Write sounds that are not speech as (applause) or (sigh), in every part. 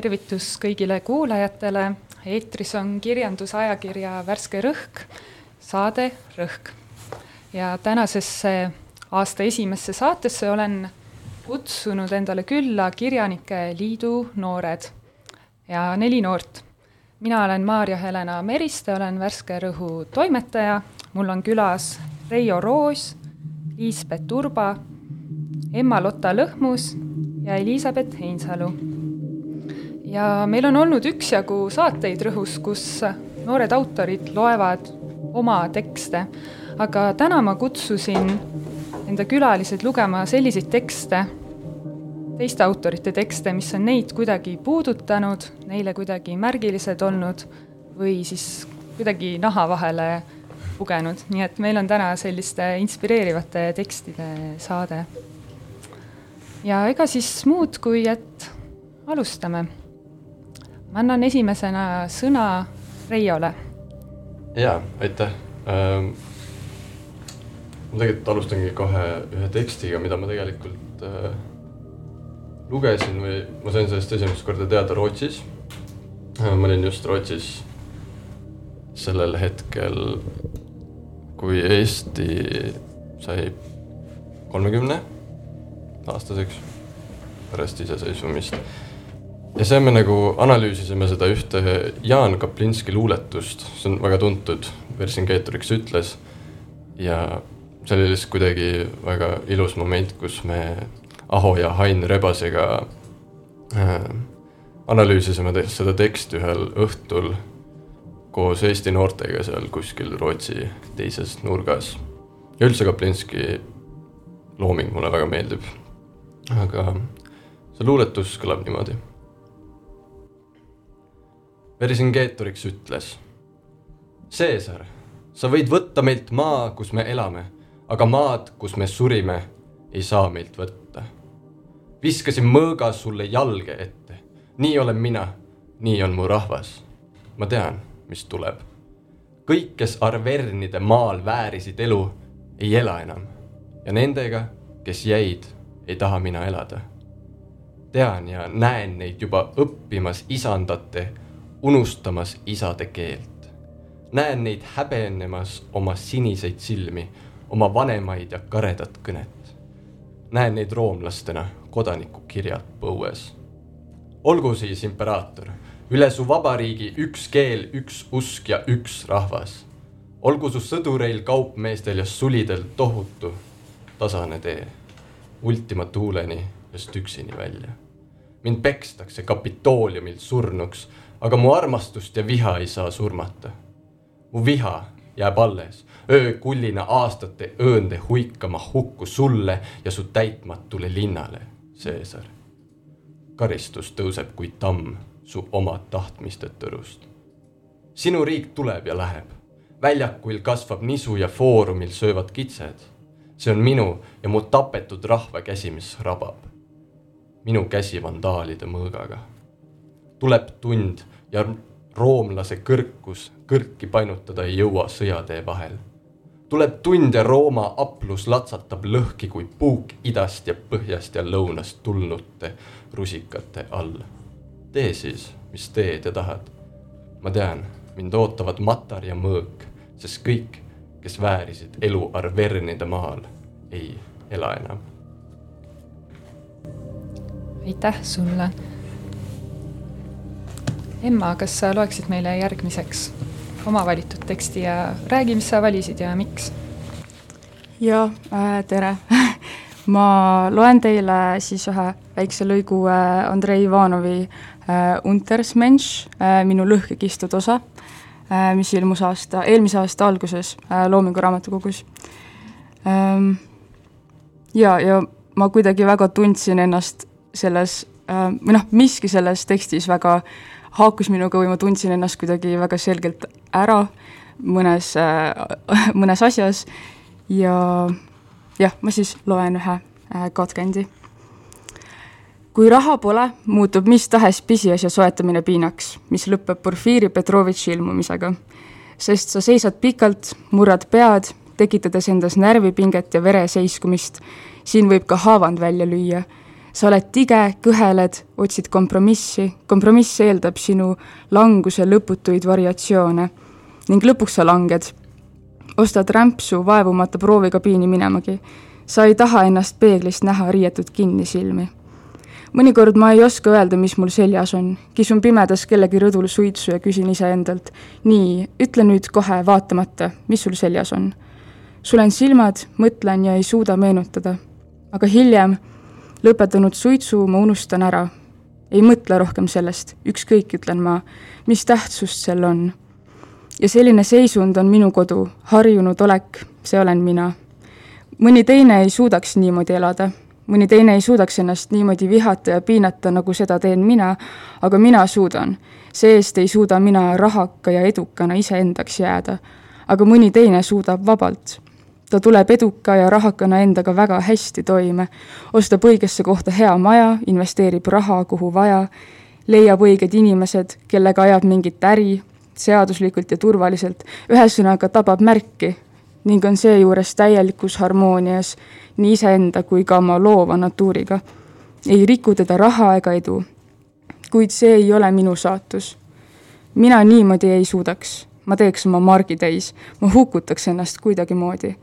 tervitus kõigile kuulajatele, eetris on kirjandusajakirja Värske Rõhk, saade Rõhk. ja tänasesse aasta esimesse saatesse olen kutsunud endale külla Kirjanike Liidu noored ja neli noort. mina olen Maarja-Helena Meriste, olen Värske Rõhu toimetaja, mul on külas Reijo Roos, Liisbet Urba, Emma-Lotta Lõhmus ja Elizabeth Heinsalu ja meil on olnud üksjagu saateid Rõhus, kus noored autorid loevad oma tekste, aga täna ma kutsusin enda külalised lugema selliseid tekste, teiste autorite tekste, mis on neid kuidagi puudutanud, neile kuidagi märgilised olnud või siis kuidagi naha vahele pugenud, nii et meil on täna selliste inspireerivate tekstide saade. ja ega siis muud, kui et alustame ma annan esimesena sõna Reiole. jaa, aitäh ähm,. ma tegelikult alustangi kohe ühe tekstiga, mida ma tegelikult äh, lugesin või ma sain sellest esimest korda teada Rootsis äh,. ma olin just Rootsis sellel hetkel, kui Eesti sai kolmekümne aastaseks pärast iseseisvumist ja seal me nagu analüüsisime seda ühte Jaan Kaplinski luuletust, see on väga tuntud, Vercingetorix ütles. ja see oli lihtsalt kuidagi väga ilus moment, kus me Aho ja Hain Rebasega äh, analüüsisime seda teksti ühel õhtul koos Eesti noortega seal kuskil Rootsi teises nurgas. ja üldse Kaplinski looming mulle väga meeldib. aga see luuletus kõlab niimoodi Vercingetorix ütles. Caesar, sa võid võtta meilt maa, kus me elame, aga maad, kus me surime, ei saa meilt võtta. viskasin mõõga sulle jalge ette, nii olen mina, nii on mu rahvas. ma tean, mis tuleb. kõik, kes Arvernide maal väärisid elu, ei ela enam ja nendega, kes jäid, ei taha mina elada. tean ja näen neid juba õppimas isandate unustamas isade keelt. näen neid häbenemas oma siniseid silmi, oma vanemaid ja karedat kõnet. näen neid roomlastena kodanikukirjad põues. olgu siis, imperaator, üle su vabariigi üks keel, üks usk ja üks rahvas. olgu su sõdureil, kaupmeestel ja sulidel tohutu tasane tee, Ultima tuuleni ja Stüksini välja. mind pekstakse Kapitooliumil surnuks aga mu armastust ja viha ei saa surmata. mu viha jääb alles, öökullina aastate õõnde huikama hukku sulle ja su täitmatule linnale, Caesar. karistus tõuseb kui tamm su oma tahtmiste tõrust. sinu riik tuleb ja läheb, väljakuil kasvab nisu ja foorumil söövad kitsed. see on minu ja mu tapetud rahva käsi, mis rabab. minu käsi vandaalide mõõgaga tuleb tund ja roomlase kõrkus kõrki painutada ei jõua sõjatee vahel. tuleb tund ja Rooma aplus latsatab lõhki kui puuk idast ja põhjast ja lõunast tulnute rusikate all. tee siis, mis teed ja tahad. ma tean, mind ootavad matar ja mõõk, sest kõik, kes väärisid elu Arvernide maal, ei ela enam. aitäh sulle Emma, kas sa loeksid meile järgmiseks oma valitud teksti ja räägi, mis sa valisid ja miks? jaa äh,, tere (laughs) ma loen teile siis ühe väikse lõigu äh, Andrei Ivanovi äh, Untersmensch äh,, minu lõhkekistud osa äh,, mis ilmus aasta, eelmise aasta alguses äh, Loomingu Raamatukogus ähm,. ja, ja ma kuidagi väga tundsin ennast selles äh, või noh, miski selles tekstis väga äh, haakus minuga või ma tundsin ennast kuidagi väga selgelt ära mõnes äh,, (laughs) mõnes asjas ja jah, ma siis loen ühe äh, katkendi. kui raha pole, muutub mis tahes pisiasja soetamine piinaks, mis lõpeb Porfiri Petrovitši ilmumisega. sest sa seisad pikalt, murrad pead, tekitades endas närvipinget ja vereseiskumist. siin võib ka haavand välja lüüa sa oled tige, kõheled, otsid kompromissi, kompromiss eeldab sinu languse lõputuid variatsioone ning lõpuks sa langed. ostad rämpsu vaevumata proovikabiini minemagi. sa ei taha ennast peeglist näha riietud kinnisilmi mõnikord ma ei oska öelda, mis mul seljas on. kisun pimedas kellegi rõdul suitsu ja küsin iseendalt. nii, ütle nüüd kohe vaatamata, mis sul seljas on. sulen silmad, mõtlen ja ei suuda meenutada. aga hiljem, lõpetanud suitsu, ma unustan ära. ei mõtle rohkem sellest, ükskõik, ütlen ma, mis tähtsust sel on. ja selline seisund on minu kodu, harjunud olek, see olen mina. mõni teine ei suudaks niimoodi elada mõni teine ei suudaks ennast niimoodi vihata ja piinata, nagu seda teen mina, aga mina suudan. see-eest ei suuda mina rahaka ja edukana iseendaks jääda. aga mõni teine suudab vabalt. Ta tuleb eduka ja rahakana endaga väga hästi toime, ostab õigesse kohta hea maja, investeerib raha, kuhu vaja, leiab õiged inimesed, kellega ajab mingit äri, seaduslikult ja turvaliselt, ühesõnaga tabab märki ning on seejuures täielikus harmoonias nii iseenda kui ka oma loova natuuriga. ei riku teda raha ega edu. kuid see ei ole minu saatus. mina niimoodi ei suudaks, ma teeks oma margi täis, ma hukutaks ennast kuidagimoodi.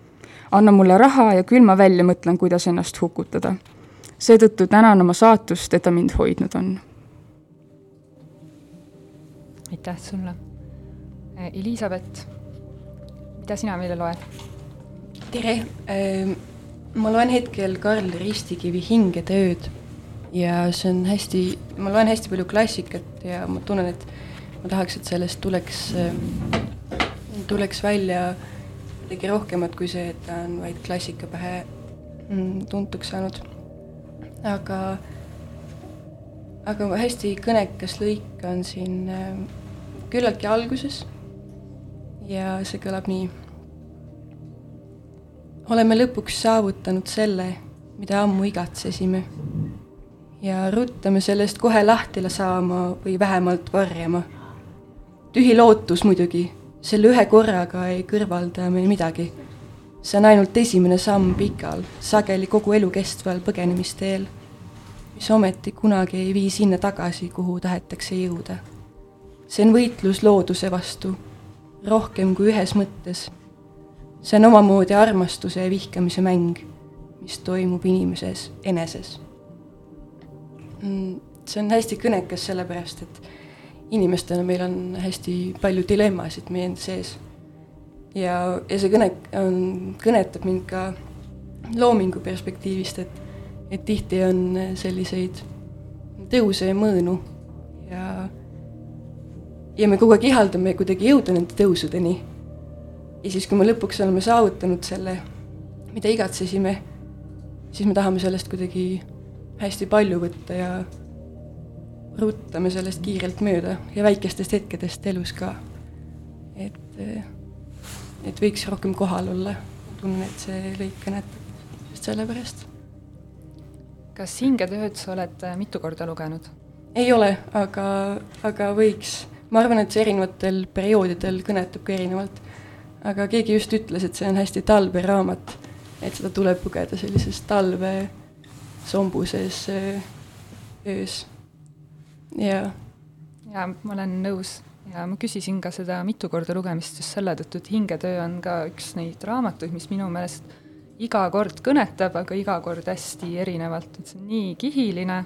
Anna mulle raha ja küll ma välja mõtlen, kuidas ennast hukutada. seetõttu tänan oma saatust, et ta mind hoidnud on. aitäh sulle. Elizabeth, mida sina meile loed? tere ähm ma loen hetkel Karl Ristikivi Hingetööd ja see on hästi, ma loen hästi palju klassikat ja ma tunnen, et ma tahaks, et sellest tuleks, tuleks välja midagi rohkemat kui see, et ta on vaid klassika pähe mm, tuntuks saanud. aga, aga hästi kõnekas lõik on siin äh, küllaltki alguses ja see kõlab nii oleme lõpuks saavutanud selle, mida ammu igatsesime. ja ruttame sellest kohe lahti saama või vähemalt varjama. tühi lootus muidugi, selle ühe korraga ei kõrvalda me midagi. see on ainult esimene samm pikal, sageli kogu elu kestval põgenemisteel, mis ometi kunagi ei vii sinna tagasi, kuhu tahetakse jõuda. see on võitlus looduse vastu, rohkem kui ühes mõttes see on omamoodi armastuse ja vihkamise mäng, mis toimub inimeses eneses. Mm, see on hästi kõnekas, sellepärast et inimestena meil on hästi palju dilemmasid meie enda sees. ja, ja see kõne on, kõnetab mind ka loomingu perspektiivist, et, et tihti on selliseid tõuse ja mõõnu ja, ja me kogu aeg ihaldame kuidagi jõuda nende tõusudeni ja siis, kui me lõpuks oleme saavutanud selle, mida igatsesime, siis me tahame sellest kuidagi hästi palju võtta ja ruttame sellest kiirelt mööda ja väikestest hetkedest elus ka. et, et võiks rohkem kohal olla. tunnen, et see lõik kõnetab just sellepärast. kas hingetööd sa oled äh, mitu korda lugenud? ei ole, aga, aga võiks. ma arvan, et see erinevatel perioodidel kõnetab ka erinevalt aga keegi just ütles, et see on hästi talveraamat, et seda tuleb lugeda sellises talve sombuses öös. Ja. ja ma olen nõus ja ma küsisin ka seda mitu korda lugemist just selle tõttu, et Hingetöö on ka üks neid raamatuid, mis minu meelest iga kord kõnetab, aga iga kord hästi erinevalt, et see on nii kihiline,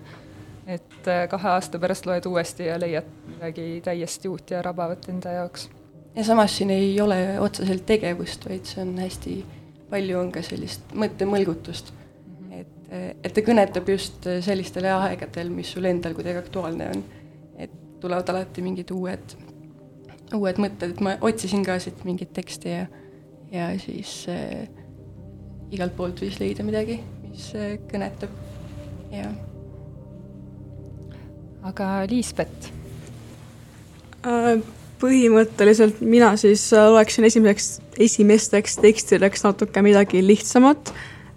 et äh, kahe aasta pärast loed uuesti ja leiad midagi täiesti uut ja rabavat enda jaoks ja samas siin ei ole otseselt tegevust, vaid see on hästi palju on ka sellist mõttemõlgutust. Et, et ta kõnetab just sellistel aegadel, mis sul endal kuidagi aktuaalne on. et tulevad alati mingid uued, uued mõtted, et ma otsisin ka siit mingit teksti ja, ja siis äh, igalt poolt võis leida midagi, mis äh, kõnetab ja. aga Liisbet äh,? põhimõtteliselt mina siis äh, loeksin esimeseks, esimesteks tekstideks natuke midagi lihtsamat.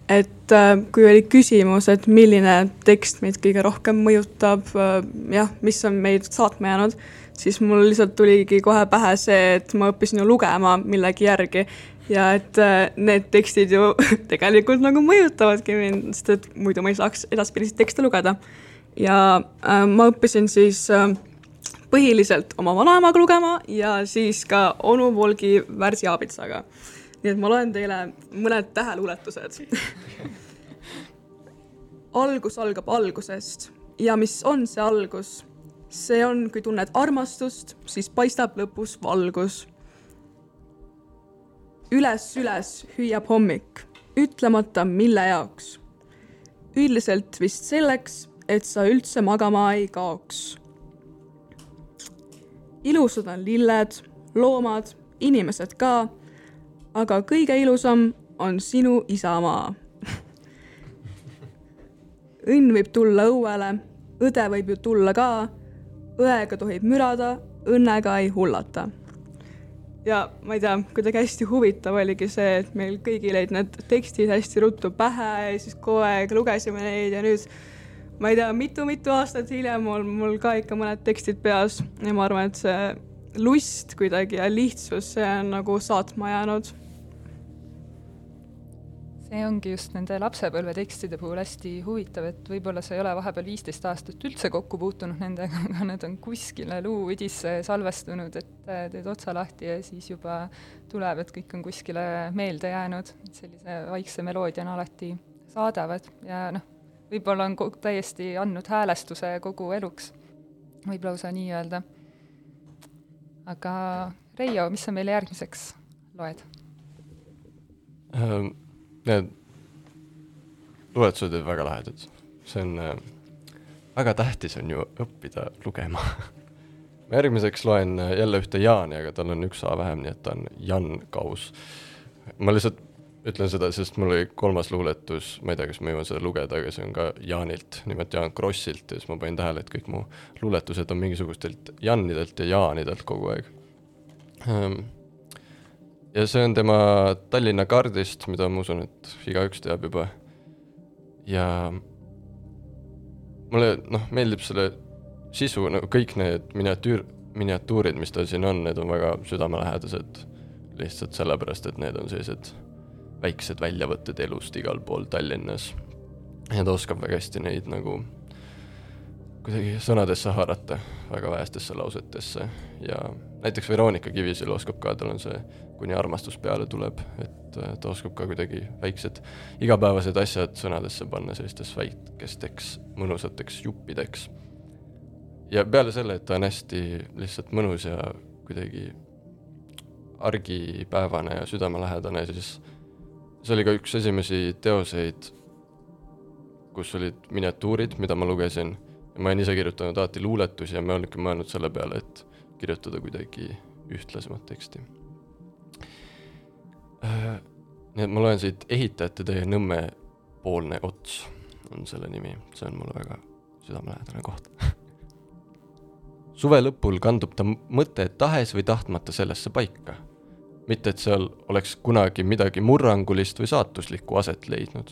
Et äh, kui oli küsimus, et milline tekst meid kõige rohkem mõjutab, äh, jah, mis on meid saatma jäänud, siis mul lihtsalt tuligi kohe pähe see, et ma õppisin ju lugema millegi järgi ja et äh, need tekstid ju (laughs) tegelikult nagu mõjutavadki mind, sest et muidu ma ei saaks edaspidiseid tekste lugeda. ja äh, ma õppisin siis äh, põhiliselt oma vanaemaga lugema ja siis ka onu Volgi Värsi Aabitsaga. Nii et ma loen teile mõned täheluuletused (laughs) algus algab algusest ja mis on see algus? see on, kui tunned armastust, siis paistab lõpus valgus üles, üles hüüab hommik, ütlemata, mille jaoks. üldiselt vist selleks, et sa üldse magama ei kaoks. ilusad on lilled, loomad, inimesed ka, aga kõige ilusam on sinu isamaa. Õnn võib tulla õuele, õde võib ju tulla ka, õega tohib mürada, õnnega ei hullata. Ja ma ei tea, kuidagi hästi huvitav oligi see, et meil kõigil jäid need tekstid hästi ruttu pähe ja siis kogu aeg lugesime neid ja nüüd ma ei tea mitu,, mitu-mitu aastat hiljem on mul ka ikka mõned tekstid peas ja ma arvan, et see lust kuidagi ja lihtsus, see on nagu saatma jäänud see ongi just nende lapsepõlvetekstide puhul hästi huvitav, et võib-olla sa ei ole vahepeal viisteist aastat üldse kokku puutunud nendega, (laughs) aga need on kuskile luuüdisse salvestunud, et äh, teed otsa lahti ja siis juba tuleb, et kõik on kuskile meelde jäänud, et sellise vaikse meloodia on alati saadavad ja noh, võib-olla on täiesti andnud häälestuse kogu eluks, võib lausa nii öelda. aga Reio, mis sa meile järgmiseks loed um.? Need luuletused olid väga lahedad. see on äh,, väga tähtis on ju õppida lugema (laughs) ma järgmiseks loen äh, jälle ühte Jaani, aga tal on üks A vähem, nii et ta on Jan Kaus. ma lihtsalt ütlen seda, sest mul oli kolmas luuletus, ma ei tea, kas ma jõuan seda lugeda, aga see on ka Jaanilt, nimelt Jaan Krossilt ja siis ma panin tähele, et kõik mu luuletused on mingisugustelt Jannidelt ja Jaanidelt kogu aeg um, ja see on tema Tallinna kaardist, mida ma usun, et igaüks teab juba. ja mulle noh, meeldib selle sisu, nagu kõik need miniatüür, miniatuurid, mis tal siin on, need on väga südamelähedased. lihtsalt sellepärast, et need on sellised väiksed väljavõtted elust igal pool Tallinnas. ja ta oskab väga hästi neid nagu kuidagi sõnadesse haarata, väga vähestesse lausetesse ja näiteks Veronika Kivisil oskab ka, tal on see Kuni armastus peale tuleb, et ta oskab ka kuidagi väiksed igapäevased asjad sõnadesse panna sellisteks väikesteks mõnusateks juppideks. ja peale selle, et ta on hästi lihtsalt mõnus ja kuidagi argipäevane ja südamelähedane, siis see oli ka üks esimesi teoseid, kus olid miniatuurid, mida ma lugesin ma olen ise kirjutanud alati luuletusi ja ma olengi mõelnud selle peale, et kirjutada kuidagi ühtlasemat teksti. Äh, nii et ma loen siit Ehitajate tee Nõmme poolne ots on selle nimi, see on mulle väga südamelähedane koht (laughs) suve lõpul kandub ta mõte tahes või tahtmata sellesse paika. mitte, et seal oleks kunagi midagi murrangulist või saatuslikku aset leidnud.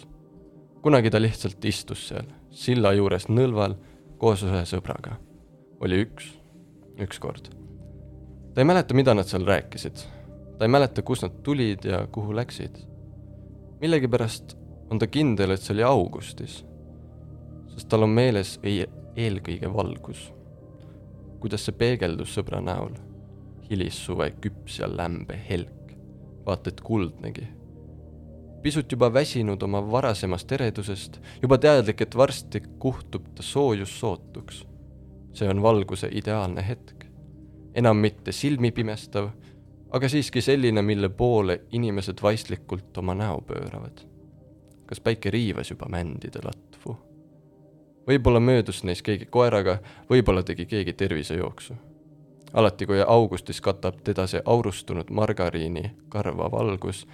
kunagi ta lihtsalt istus seal, silla juures nõlval koos ühe sõbraga. oli üks, ükskord. Ta ei mäleta, mida nad seal rääkisid. ta ei mäleta, kust nad tulid ja kuhu läksid. millegipärast on ta kindel, et see oli augustis. sest tal on meeles ei, eelkõige valgus. kuidas see peegeldus sõbra näol. hilissuve küps ja lämbe helk, vaata et kuldnegi pisut juba väsinud oma varasemast eredusest, juba teadlik, et varsti kuhtub ta soojus sootuks. see on valguse ideaalne hetk. Enam mitte silmipimestav, aga siiski selline, mille poole inimesed vaistlikult oma näo pööravad. kas päike riivas juba mändide latvu? võib-olla möödus neis keegi koeraga, võib-olla tegi keegi tervisejooksu. alati, kui augustis katab teda see aurustunud margariini karva valgus,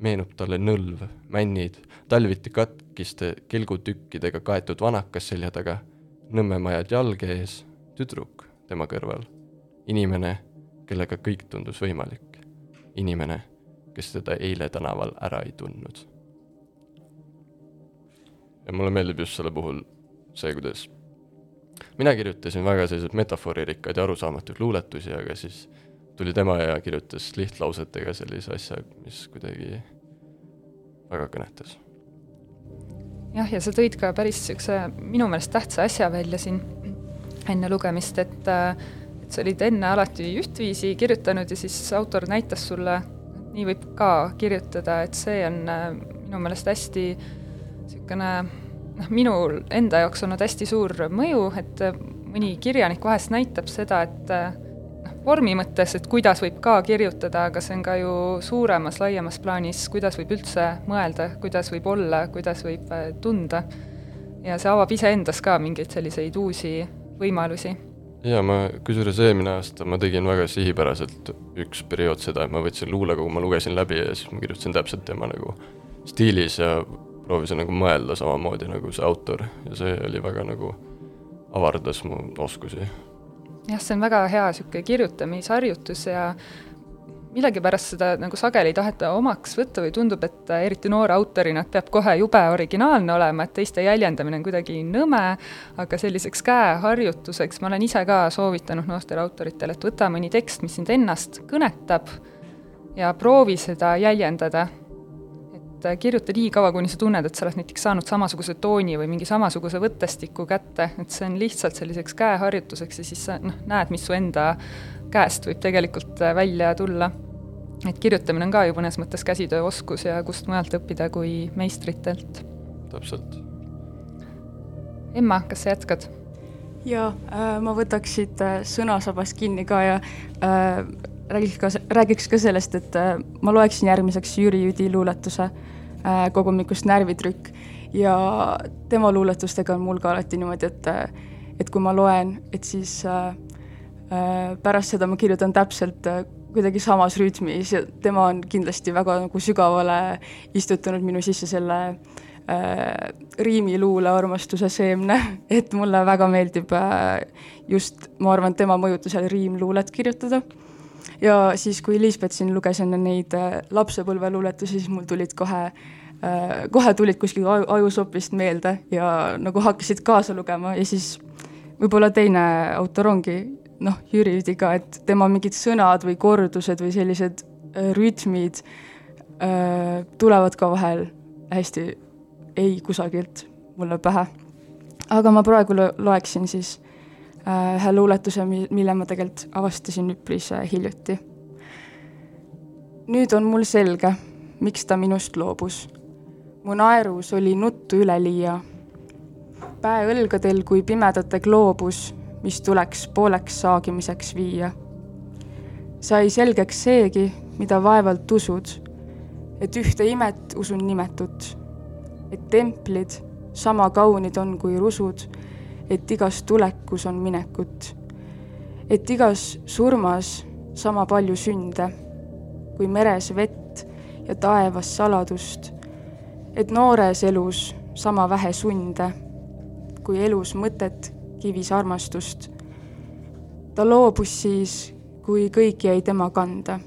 meenub talle nõlv, männid, talviti katkiste kelgutükkidega kaetud vanakas selja taga, nõmmemajad jalge ees, tüdruk tema kõrval. Inimene, kellega kõik tundus võimalik. inimene, kes teda eile tänaval ära ei tundnud. ja mulle meeldib just selle puhul see, kuidas mina kirjutasin väga selliseid metafooririkkaid ja arusaamatuid luuletusi, aga siis tuli tema ja kirjutas lihtlausetega sellise asja, mis kuidagi väga kõnetas. jah, ja sa tõid ka päris niisuguse minu meelest tähtsa asja välja siin enne lugemist, et et sa olid enne alati ühtviisi kirjutanud ja siis autor näitas sulle, et nii võib ka kirjutada, et see on minu meelest hästi niisugune noh, minul enda jaoks olnud hästi suur mõju, et mõni kirjanik vahest näitab seda, et noh, vormi mõttes, et kuidas võib ka kirjutada, aga see on ka ju suuremas, laiemas plaanis, kuidas võib üldse mõelda, kuidas võib olla, kuidas võib äh, tunda. ja see avab iseendas ka mingeid selliseid uusi võimalusi. Jaa, ma, kusjuures eelmine aasta ma tegin väga sihipäraselt üks periood seda, et ma võtsin luulekogu, ma lugesin läbi ja siis ma kirjutasin täpselt tema nagu stiilis ja proovisin nagu mõelda samamoodi nagu see autor ja see oli väga nagu avardas mu oskusi. jah, see on väga hea niisugune kirjutamisharjutus ja millegipärast seda nagu sageli ei taheta omaks võtta või tundub, et eriti noore autorina, et peab kohe jube originaalne olema, et teiste jäljendamine on kuidagi nõme, aga selliseks käeharjutuseks ma olen ise ka soovitanud noortele autoritele, et võta mõni tekst, mis sind ennast kõnetab ja proovi seda jäljendada kirjuta nii kaua, kuni sa tunned, et sa oled näiteks saanud samasuguse tooni või mingi samasuguse võttestiku kätte, et see on lihtsalt selliseks käeharjutuseks ja siis sa noh, näed, mis su enda käest võib tegelikult äh, välja tulla. et kirjutamine on ka ju mõnes mõttes käsitööoskus ja kust mujalt õppida kui meistritelt. täpselt. Emma, kas sa jätkad? jaa äh,, ma võtaks siit äh, sõnasabast kinni ka ja äh, räägiks ka, räägiks ka sellest, et äh, ma loeksin järgmiseks Jüri Jüdi luuletuse äh, kogumikust Närvitrükk. Ja tema luuletustega on mul ka alati niimoodi, et äh, et kui ma loen, et siis äh, pärast seda ma kirjutan täpselt kuidagi samas rütmis ja tema on kindlasti väga nagu sügavale istutanud minu sisse selle äh, riimiluule armastuse seemne, (laughs) et mulle väga meeldib äh, just, ma arvan, tema mõjutusel riimluulet kirjutada ja siis, kui Liisbet siin luges enne neid äh, lapsepõlveluuletusi, siis mul tulid kohe äh,, kohe tulid kuskil aju, ajusopist meelde ja nagu hakkasid kaasa lugema ja siis võib-olla teine autor ongi noh, Jüri Üdi ka, et tema mingid sõnad või kordused või sellised äh, rütmid äh, tulevad ka vahel hästi ei kusagilt mulle pähe. aga ma praegu loeksin siis ühe luuletuse, mille ma tegelikult avastasin üpris äh, hiljuti. nüüd on mul selge, miks ta minust loobus. mu naerus oli nuttu üleliia. päe õlgadel kui pimedate gloobus, mis tuleks pooleks saagimiseks viia. sai selgeks seegi, mida vaevalt usud, et ühte imet usun nimetut, et templid sama kaunid on kui rusud et igas tulekus on minekut. et igas surmas sama palju sünde, kui meres vett ja taevas saladust. et noores elus sama vähe sunde, kui elus mõtet, kivis armastust. ta loobus siis, kui kõik jäi tema kanda.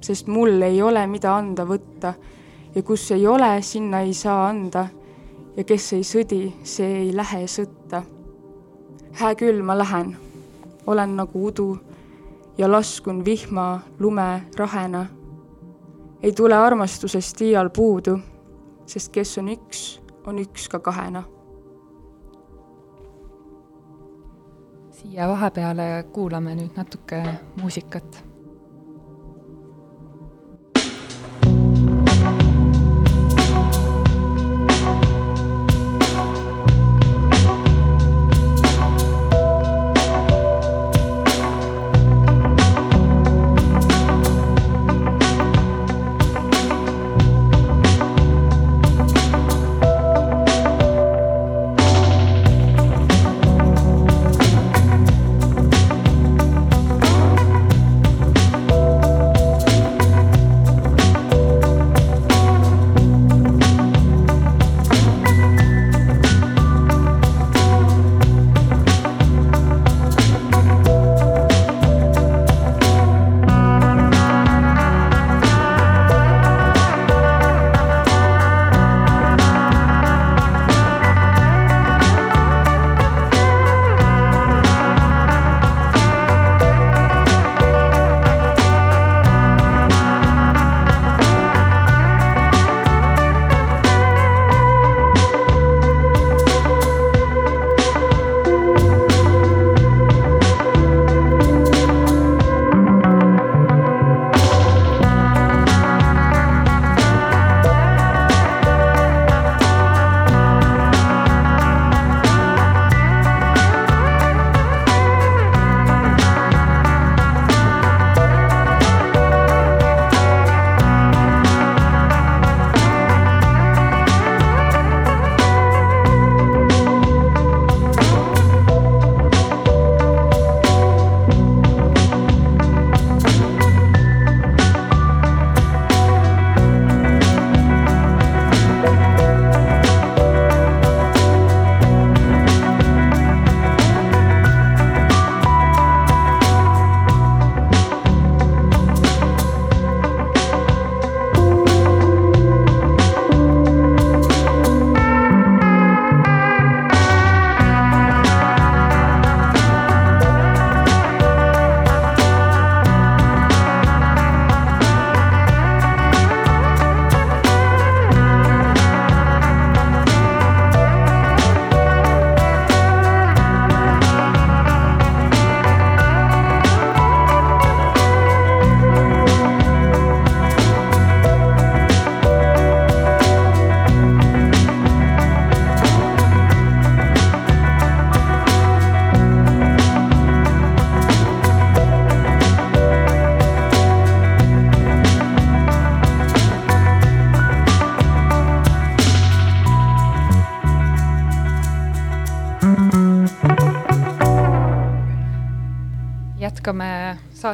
sest mul ei ole, mida anda võtta ja kus ei ole, sinna ei saa anda ja kes ei sõdi, see ei lähe sõtta. Hää küll, ma lähen, olen nagu udu ja laskun vihma, lume, rahena. ei tule armastusest iial puudu, sest kes on üks, on üks ka kahena. siia vahepeale kuulame nüüd natuke muusikat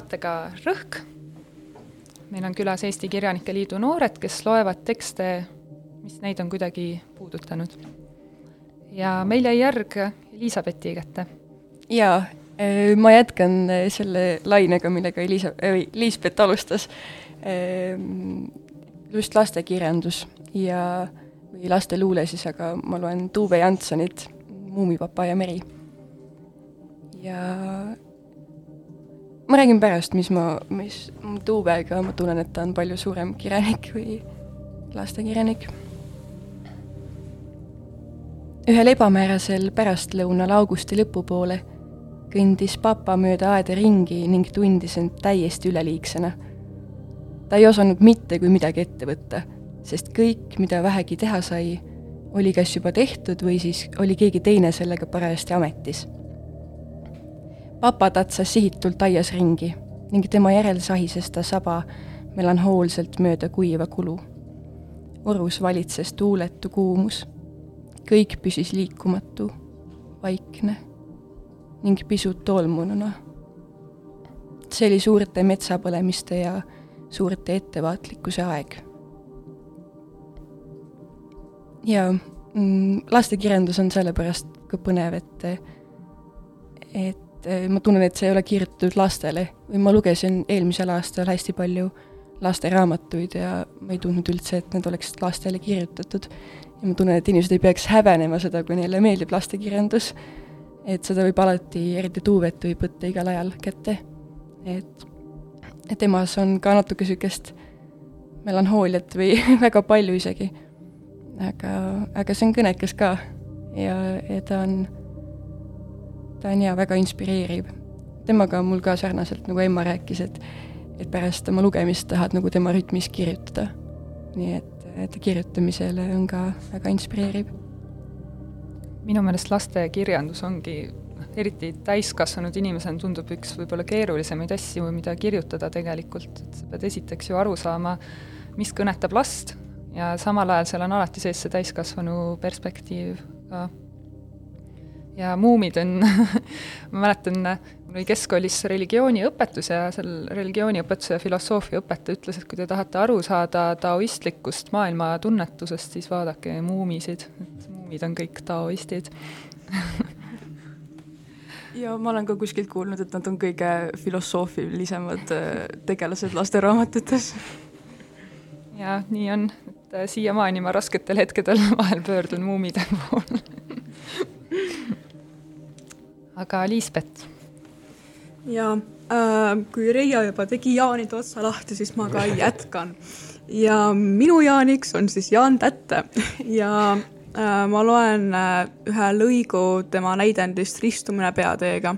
saatega Rõhk. meil on külas Eesti Kirjanike Liidu noored, kes loevad tekste, mis neid on kuidagi puudutanud. ja meil jäi järg Elizabethi kätte. jaa, ma jätkan selle lainega, millega Elisa-, Liisbet alustas. just lastekirjandus ja, või lasteluule siis, aga ma loen Tuve Janssonit, Muumipapa ja meri. ja ma räägin pärast, mis ma, mis Tuuvega, ma tunnen, et ta on palju suurem kirjanik või lastekirjanik. ühel ebamäärasel pärastlõunal augusti lõpupoole kõndis papa mööda aeda ringi ning tundis end täiesti üleliigsena. ta ei osanud mitte kui midagi ette võtta, sest kõik, mida vähegi teha sai, oli kas juba tehtud või siis oli keegi teine sellega parajasti ametis papa tatsas sihitult aias ringi ning tema järel sahises ta saba melanhoolselt mööda kuiva kulu. orus valitses tuuletu kuumus. kõik püsis liikumatu, vaikne ning pisut tolmununa. see oli suurte metsapõlemiste ja suurte ettevaatlikkuse aeg. ja mm, lastekirjandus on sellepärast ka põnev, et, et et eh, ma tunnen, et see ei ole kirjutatud lastele või ma lugesin eelmisel aastal hästi palju lasteraamatuid ja ma ei tundnud üldse, et need oleksid lastele kirjutatud. ja ma tunnen, et inimesed ei peaks häbenema seda, kui neile meeldib lastekirjandus. et seda võib alati, eriti Tuuvet võib võtta igal ajal kätte. et, et temas on ka natuke niisugust melanhooliat või (laughs) väga palju isegi. aga, aga see on kõnekas ka ja, ja ta on ta on jaa, väga inspireeriv. temaga on mul ka sarnaselt, nagu Emma rääkis, et et pärast oma lugemist tahad nagu tema rütmis kirjutada. nii et, et kirjutamisele on ka väga inspireeriv. minu meelest lastekirjandus ongi eriti täiskasvanud inimesena tundub üks võib-olla keerulisemaid asju, mida kirjutada tegelikult, et sa pead esiteks ju aru saama, mis kõnetab last ja samal ajal seal on alati sees see täiskasvanu perspektiiv ka ja muumid on (laughs) ma mäletan, mul oli keskkoolis religiooniõpetus ja seal religiooniõpetuse ja filosoofia õpetaja ütles, et kui te tahate aru saada taoistlikust maailma tunnetusest, siis vaadake muumisid, et muumid on kõik taoistid. (laughs) Ja ma olen ka kuskilt kuulnud, et nad on kõige filosoofilisemad äh, tegelased lasteraamatutes. ja nii on, et äh, siiamaani ma rasketel hetkedel (laughs) vahel pöördun muumide poole aga Liisbet? ja äh, kui Reia juba tegi Jaanide otsa lahti, siis ma ka jätkan. ja minu Jaaniks on siis Jaan Tätte ja äh, ma loen äh, ühe lõigu tema näidendist Ristumine peateega.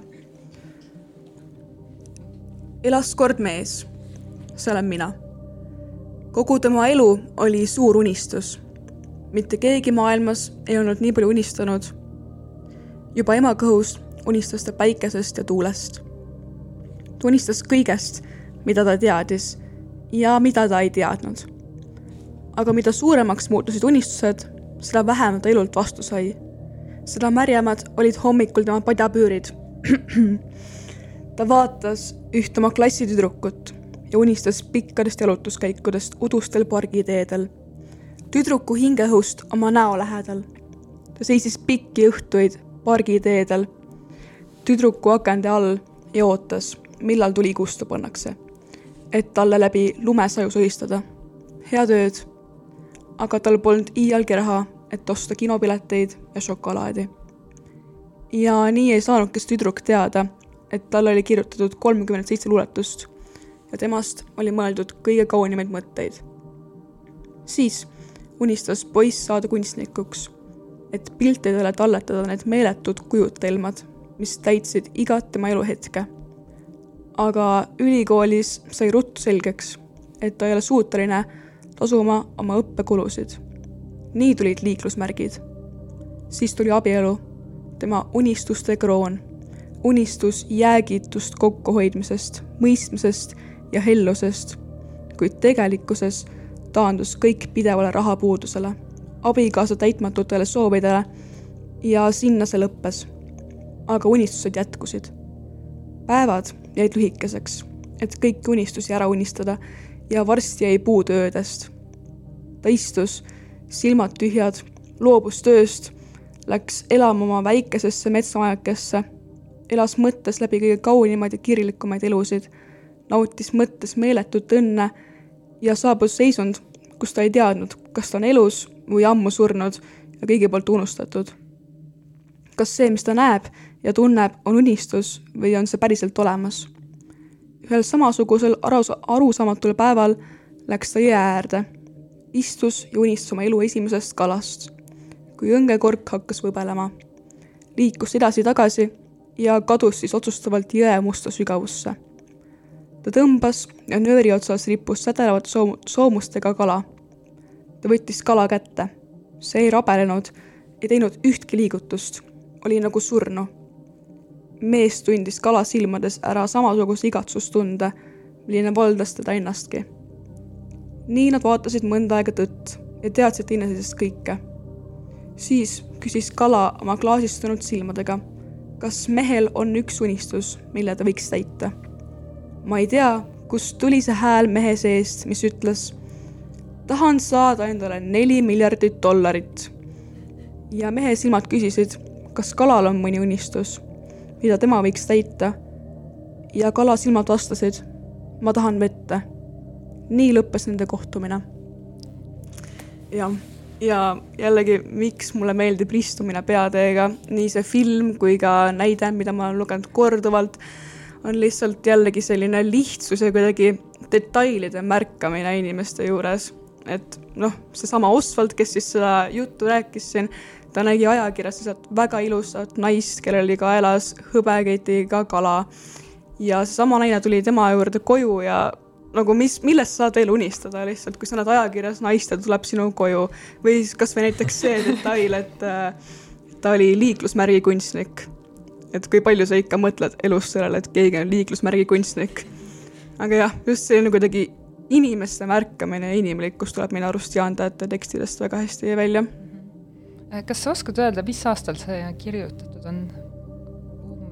elas kord mees, see olen mina. kogu tema elu oli suur unistus. mitte keegi maailmas ei olnud nii palju unistanud. Juba ema kõhus unistas ta päikesest ja tuulest. ta unistas kõigest, mida ta teadis ja mida ta ei teadnud. aga mida suuremaks muutusid unistused, seda vähem ta elult vastu sai. seda märjemad olid hommikul tema padjapüürid. (clears throat) ta vaatas üht oma klassitüdrukut ja unistas pikkadest jalutuskäikudest udustel pargiteedel. tüdruku hingeõhust oma näo lähedal. ta seisis pikki õhtuid pargiteedel tüdruku akende all ja ootas, millal tuli kustu pannakse, et talle läbi lumesaju sohistada. head ööd. aga tal polnud iialgi raha, et osta kinopileteid ja šokolaadi. ja nii ei saanudki see tüdruk teada, et talle oli kirjutatud kolmkümmend seitse luuletust ja temast oli mõeldud kõige kaunimaid mõtteid. siis unistas poiss saada kunstnikuks, et piltidele talletada need meeletud kujutelmad mis täitsid igat tema eluhetke. aga ülikoolis sai ruttu selgeks, et ta ei ole suuteline tasuma oma õppekulusid. nii tulid liiklusmärgid. siis tuli abielu, tema unistuste kroon, unistus jäägitust kokkuhoidmisest, mõistmisest ja hellusest, kuid tegelikkuses taandus kõik pidevale rahapuudusele, abikaasa täitmatutele soovidele ja sinna see lõppes aga unistused jätkusid. päevad jäid lühikeseks, et kõiki unistusi ära unistada ja varsti jäi puudu öödest. ta istus, silmad tühjad, loobus tööst, läks elama oma väikesesse metsamajakesse, elas mõttes läbi kõige kaunimaid ja kirglikumaid elusid, nautis mõttes meeletut õnne ja saabus seisund, kus ta ei teadnud, kas ta on elus või ammu surnud ja kõigi poolt unustatud. kas see, mis ta näeb ja tunneb, on unistus või on see päriselt olemas? ühel samasugusel arus, arusaamatul päeval läks ta jõe äärde, istus ja unistas oma elu esimesest kalast, kui õngekork hakkas võbelema. liikus edasi-tagasi ja kadus siis otsustavalt jõe musta sügavusse. ta tõmbas ja nööri otsas rippus sädelevate soom-, soomustega kala. Ta võttis kala kätte, see ei rabelenud, ei teinud ühtki liigutust, oli nagu surnu mees tundis kala silmades ära samasuguse igatsustunde, milline valdas teda ennastki. nii nad vaatasid mõnda aega tõtt ja teadsid teineteisest kõike. siis küsis kala oma klaasistunud silmadega, kas mehel on üks unistus, mille ta võiks täita. ma ei tea, kust tuli see hääl mehe seest, mis ütles, tahan saada endale neli miljardit dollarit. ja mehe silmad küsisid, kas kalal on mõni unistus mida tema võiks täita. ja kala silmad vastasid, ma tahan vette. nii lõppes nende kohtumine. jah, ja jällegi, miks mulle meeldib ristumine peateega, nii see film kui ka näide, mida ma olen lugenud korduvalt, on lihtsalt jällegi selline lihtsus ja kuidagi detailide märkamine inimeste juures et noh, seesama Oswald, kes siis seda juttu rääkis siin, ta nägi ajakirjas lihtsalt väga ilusat naist, kellel kaelas hõbeketiga kala. ja seesama naine tuli tema juurde koju ja nagu mis, millest saad veel unistada lihtsalt, kui sa näed ajakirjas naist ja tuleb sinu koju. või siis kasvõi näiteks see detail, et äh, ta oli liiklusmärgi kunstnik. et kui palju sa ikka mõtled elus sellele, et keegi on liiklusmärgi kunstnik. aga jah, just selline kuidagi inimeste märkamine ja inimlikkus tuleb minu arust Jaan Tähte tekstidest väga hästi välja Äh, kas sa oskad öelda, mis aastal see kirjutatud on?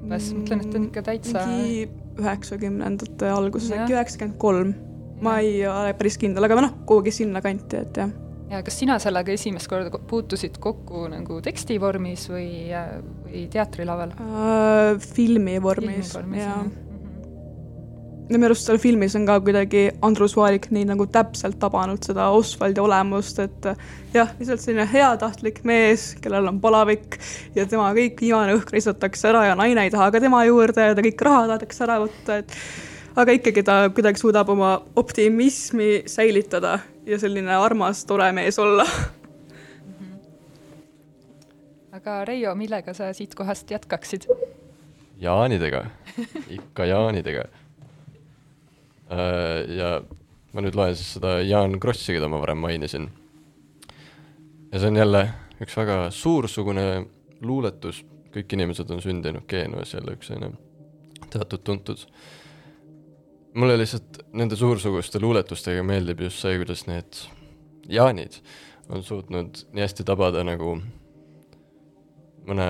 umbes, mõtlen, et on ikka täitsa mingi üheksakümnendate alguses, äkki üheksakümmend kolm. ma ei ole päris kindel, aga noh, kuhugi sinnakanti, et jah. ja kas sina sellega esimest korda puutusid kokku nagu teksti vormis või, või teatrilaval uh,? filmi vormis, jaa ja minu arust seal filmis on ka kuidagi Andrus Vaarik nii nagu täpselt tabanud seda Osvaldi olemust, et jah, lihtsalt selline heatahtlik mees, kellel on palavik ja tema kõik viimane õhk riisatakse ära ja naine ei taha ka tema juurde ja ta kõik raha tahetakse ära võtta, et aga ikkagi ta kuidagi suudab oma optimismi säilitada ja selline armas, tore mees olla. Aga Reio, millega sa siit kohast jätkaksid? jaanidega, ikka jaanidega ja ma nüüd loen siis seda Jaan Krossi, keda ma varem mainisin. ja see on jälle üks väga suursugune luuletus, kõik inimesed on sündinud Genuas, jälle üks selline teatud tuntud. mulle lihtsalt nende suursuguste luuletustega meeldib just see, kuidas need Jaanid on suutnud nii hästi tabada nagu mõne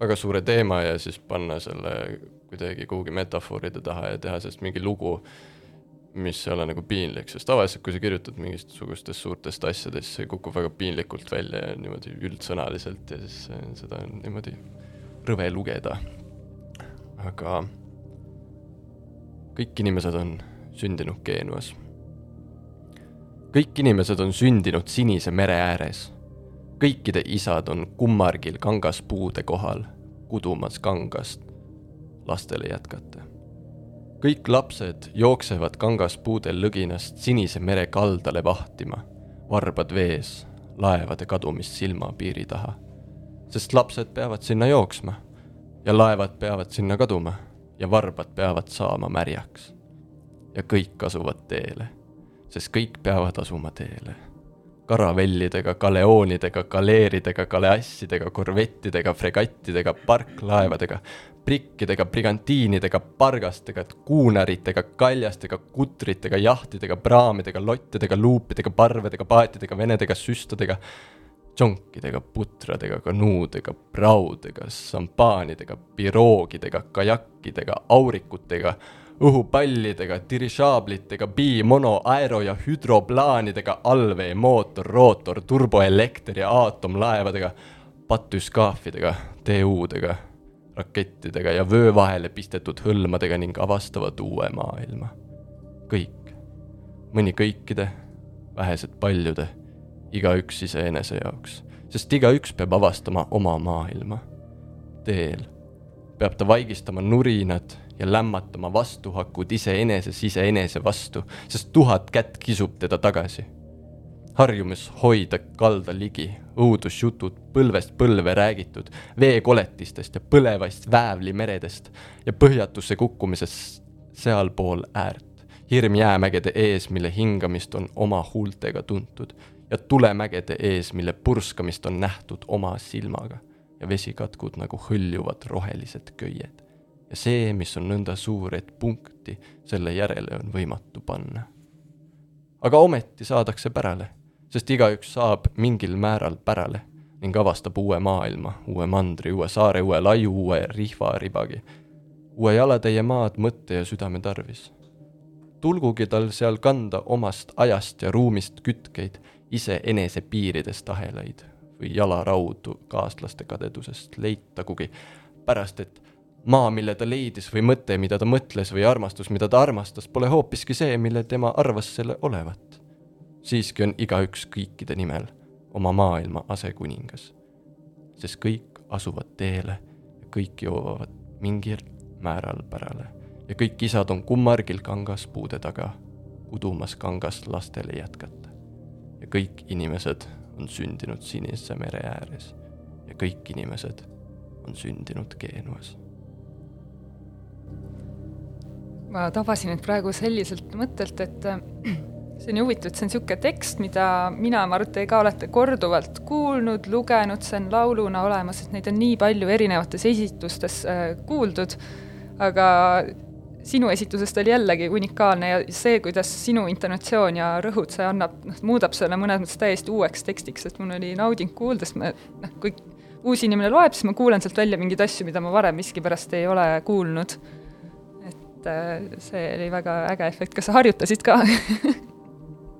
väga suure teema ja siis panna selle kuidagi kuhugi metafooride taha ja teha sellest mingi lugu, mis ei ole nagu piinlik, sest tavaliselt, kui sa kirjutad mingisugustest suurtest asjadest, see kukub väga piinlikult välja ja niimoodi üldsõnaliselt ja siis seda on niimoodi rõve lugeda. aga kõik inimesed on sündinud Genuas. kõik inimesed on sündinud Sinise mere ääres. kõikide isad on kummargil kangaspuude kohal, kudumas kangast lastele jätkata. kõik lapsed jooksevad kangaspuudel lõginast Sinise mere kaldale vahtima, varbad vees, laevade kadumist silmapiiri taha. sest lapsed peavad sinna jooksma ja laevad peavad sinna kaduma ja varbad peavad saama märjaks. ja kõik asuvad teele, sest kõik peavad asuma teele karavellidega, galeoonidega, galeeridega, galeassidega, korvettidega, fregattidega, parklaevadega, prikkidega, brigantiinidega, pargastega, kuunaritega, kaljastega, kutritega, jahtidega, praamidega, lottidega, luupidega, parvedega, paatidega, venedega, süstadega, tšonkidega, putradega, kanuudega, praudega, šampaanidega, piroogidega, kajakkidega, aurikutega, õhupallidega, dirižaablitega, bi-, mono-, aero- ja hüdroplaanidega, allvee, mootor, rootor, turboelekter ja aatomlaevadega, patüskaafidega, TU-dega, rakettidega ja vöö vahele pistetud hõlmadega ning avastavad uue maailma. kõik, mõni kõikide, vähesed paljude, igaüks iseenese jaoks, sest igaüks peab avastama oma maailma. teel peab ta vaigistama nurinad ja lämmatama vastuhakud iseeneses iseenese vastu, sest tuhat kätt kisub teda tagasi. Harjumus hoida kalda ligi, õudusjutud põlvest põlve räägitud, veekoletistest ja põlevaist väävlimeredest ja põhjatusse kukkumisest sealpool äärt, hirm jäämägede ees, mille hingamist on oma huultega tuntud ja tulemägede ees, mille purskamist on nähtud oma silmaga ja vesikatkud nagu hõljuvad rohelised köied ja see, mis on nõnda suur, et punkti selle järele on võimatu panna. aga ometi saadakse pärale, sest igaüks saab mingil määral pärale ning avastab uue maailma, uue mandri, uue saare, uue laiu, uue rihvaribagi, uue jalatäie maad mõtte ja südame tarvis. tulgugi tal seal kanda omast ajast ja ruumist kütkeid, iseenese piiridest ahelaid või jalaraudu kaaslaste kadedusest leitagugi, pärast et maa, mille ta leidis või mõte, mida ta mõtles või armastus, mida ta armastas, pole hoopiski see, mille tema arvas selle olevat. Siiski on igaüks kõikide nimel oma maailma asekuningas, sest kõik asuvad teele ja kõik jõuavad mingil määral pärale ja kõik isad on kummargil kangas puude taga, udumas kangast lastele jätkata. ja kõik inimesed on sündinud Sinise mere ääres ja kõik inimesed on sündinud Genuas ma tabasin end praegu selliselt mõttelt, et (clears throat) see on nii huvitav, et see on niisugune tekst, mida mina, Mart, te ka olete korduvalt kuulnud, lugenud, see on lauluna olemas, et neid on nii palju erinevates esitustes äh, kuuldud, aga sinu esitusest oli jällegi unikaalne ja see, kuidas sinu intonatsioon ja rõhud see annab, noh, muudab selle mõnes mõttes täiesti uueks tekstiks, et mul oli nauding kuulda, sest me noh, kui uus inimene loeb, siis ma kuulen sealt välja mingeid asju, mida ma varem miskipärast ei ole kuulnud. Et äh, see oli väga äge efekt, kas sa harjutasid ka (laughs)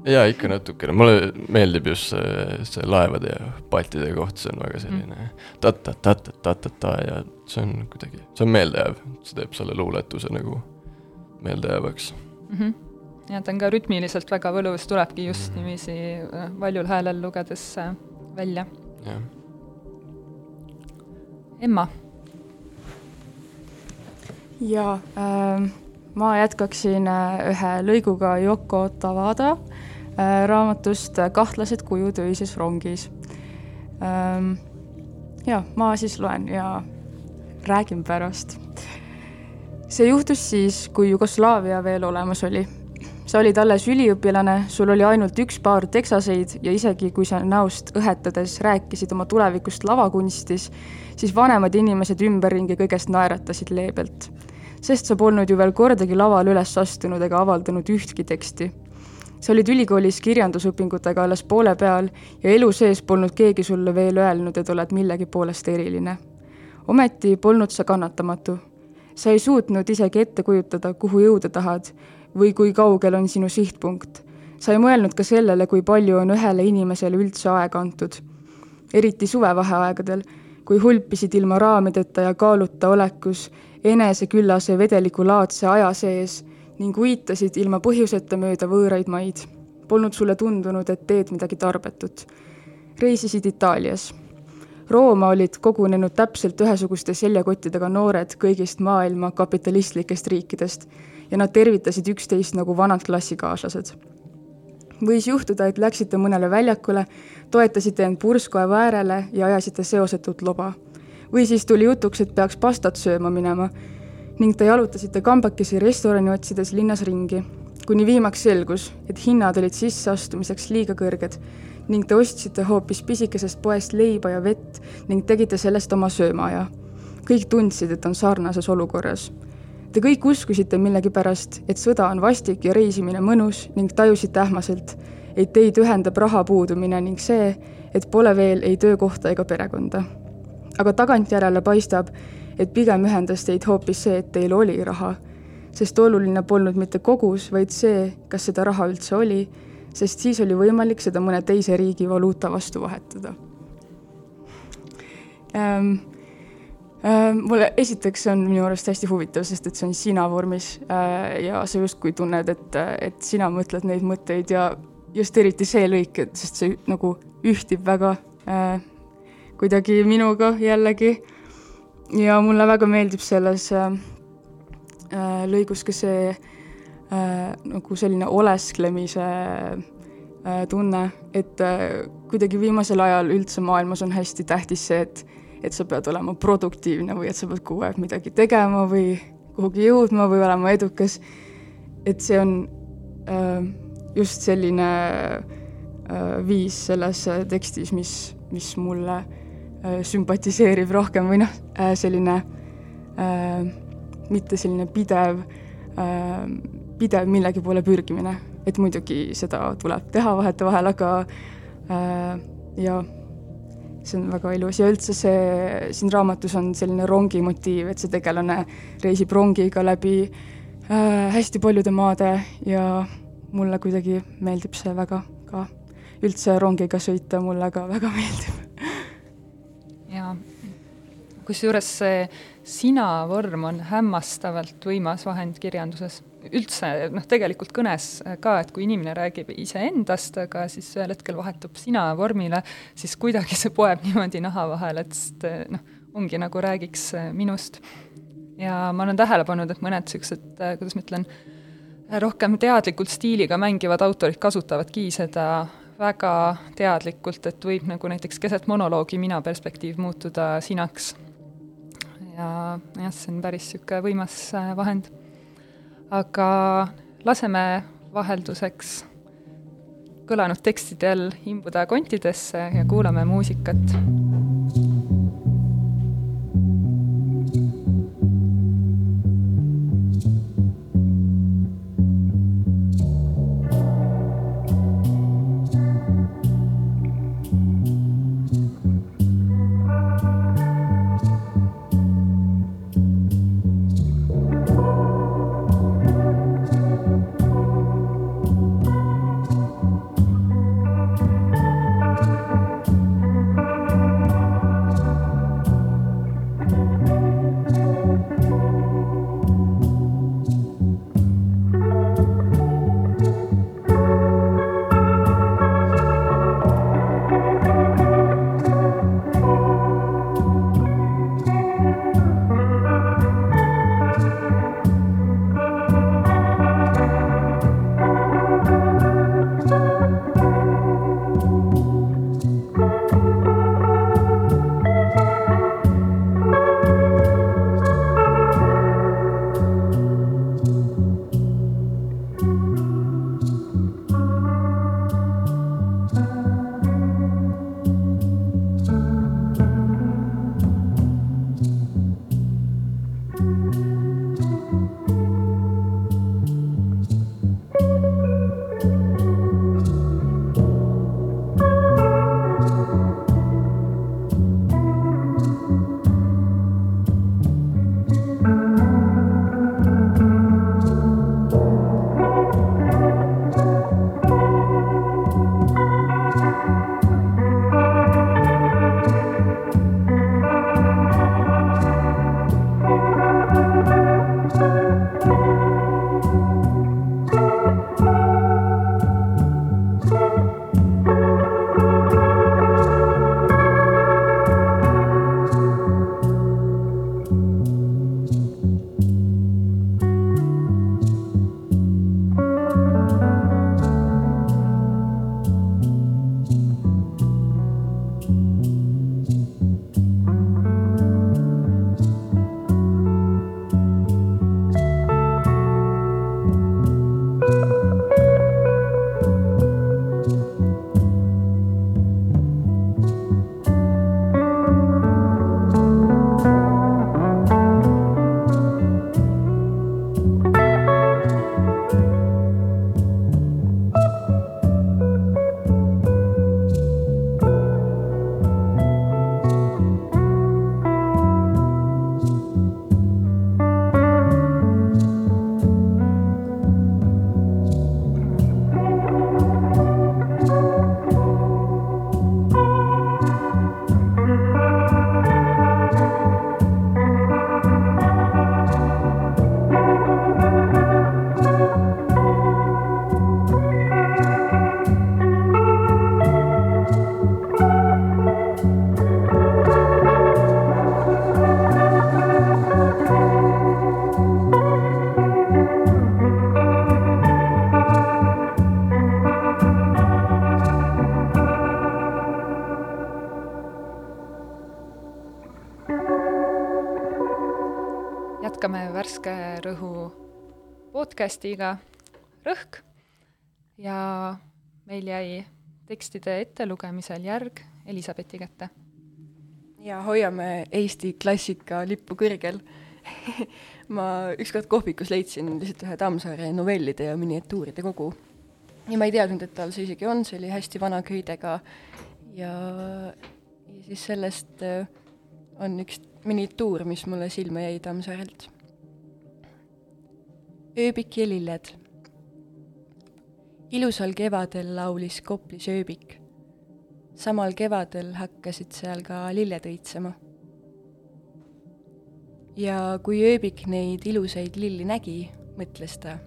jaa, ikka natukene, mulle meeldib just see, see laevade ja paltide koht, see on väga selline mm. ta-ta-ta-ta-ta-ta ja see on kuidagi, see on meeldejääv, see teeb selle luuletuse nagu meeldejäävaks mm. -hmm. ja ta on ka rütmiliselt väga võlus, tulebki just mm -hmm. niiviisi äh, valjul häälel lugedes äh, välja. jah. Emma jaa äh,, ma jätkaksin äh, ühe lõiguga Yoko Tawada äh, raamatust Kahtlased kujud öises rongis ähm,. jaa, ma siis loen ja räägin pärast. see juhtus siis, kui Jugoslaavia veel olemas oli. sa olid alles üliõpilane, sul oli ainult üks paar teksaseid ja isegi kui sa näost õhetades rääkisid oma tulevikust lavakunstis, siis vanemad inimesed ümberringi kõigest naeratasid leebelt sest sa polnud ju veel kordagi lavale üles astunud ega avaldanud ühtki teksti. sa olid ülikoolis kirjandusõpingutega alles poole peal ja elu sees polnud keegi sulle veel öelnud, et oled millegi poolest eriline. ometi polnud sa kannatamatu. sa ei suutnud isegi ette kujutada, kuhu jõuda tahad või kui kaugel on sinu sihtpunkt. sa ei mõelnud ka sellele, kui palju on ühele inimesele üldse aega antud. eriti suvevaheaegadel, kui hulpisid ilma raamideta ja kaaluta olekus eneseküllase vedelikulaadse aja sees ning uitasid ilma põhjuseta mööda võõraid maid. Polnud sulle tundunud, et teed midagi tarbetut. reisisid Itaalias. Rooma olid kogunenud täpselt ühesuguste seljakottidega noored kõigist maailma kapitalistlikest riikidest ja nad tervitasid üksteist nagu vanad klassikaaslased. võis juhtuda, et läksite mõnele väljakule, toetasite end purskkaevu äärele ja ajasite seosetut loba või siis tuli jutuks, et peaks pastat sööma minema ning te jalutasite kambakesi restorani otsides linnas ringi, kuni viimaks selgus, et hinnad olid sisseastumiseks liiga kõrged ning te ostsite hoopis pisikesest poest leiba ja vett ning tegite sellest oma söömaaja. kõik tundsid, et on sarnases olukorras. Te kõik uskusite millegipärast, et sõda on vastik ja reisimine mõnus ning tajusite ähmaselt, et teid ühendab raha puudumine ning see, et pole veel ei töökohta ega perekonda aga tagantjärele paistab, et pigem ühendas teid hoopis see, et teil oli raha. sest oluline polnud mitte kogus, vaid see, kas seda raha üldse oli, sest siis oli võimalik seda mõne teise riigi valuuta vastu vahetada ähm,. Ähm, mulle esiteks on minu arust hästi huvitav, sest et see on sina vormis äh, ja sa justkui tunned, et, et sina mõtled neid mõtteid ja just eriti see lõik, et sest see nagu ühtib väga äh, kuidagi minuga jällegi. ja mulle väga meeldib selles äh, äh, lõigus ka see äh, nagu selline olesklemise äh, tunne, et äh, kuidagi viimasel ajal üldse maailmas on hästi tähtis see, et et sa pead olema produktiivne või et sa pead kogu aeg midagi tegema või kuhugi jõudma või olema edukas. et see on äh, just selline äh, viis selles tekstis, mis, mis mulle äh, sümpatiseerib rohkem või noh äh,, selline äh, mitte selline pidev äh,, pidev millegi poole pürgimine, et muidugi seda tuleb teha vahetevahel, aga äh, ja see on väga ilus ja üldse see, siin raamatus on selline rongi motiiv, et see tegelane reisib rongiga läbi äh, hästi paljude maade ja mulle kuidagi meeldib see väga ka. üldse rongiga sõita mulle ka väga meeldib. Jaa, kusjuures see sina vorm on hämmastavalt võimas vahend kirjanduses üldse noh, tegelikult kõnes ka, et kui inimene räägib iseendast, aga siis ühel hetkel vahetub sina vormile, siis kuidagi see poeb niimoodi naha vahele, et noh, ongi nagu räägiks minust. ja ma olen tähele pannud, et mõned niisugused, kuidas ma ütlen, rohkem teadlikult stiiliga mängivad autorid kasutavadki seda väga teadlikult, et võib nagu näiteks keset monoloogi mina perspektiiv muutuda sinaks. ja jah, see on päris niisugune võimas vahend aga laseme vahelduseks kõlanud tekstidel imbuda kontidesse ja kuulame muusikat rõhu podcastiga Rõhk ja meil jäi tekstide ettelugemisel järg Elizabethi kätte. ja hoiame Eesti klassika lippu kõrgel (laughs) ma ükskord kohvikus leidsin lihtsalt ühe Tammsaare novellide ja miniatuuride kogu. ja ma ei teadnud, et tal see isegi on, see oli hästi vana köidega ja, ja siis sellest äh, on üks miniatuur, mis mulle silma jäi Tammsaarelt. Ööbik ja lilled. ilusal kevadel laulis Koplis ööbik. samal kevadel hakkasid seal ka lilled õitsema ja kui ööbik neid ilusaid lilli nägi, mõtles ta.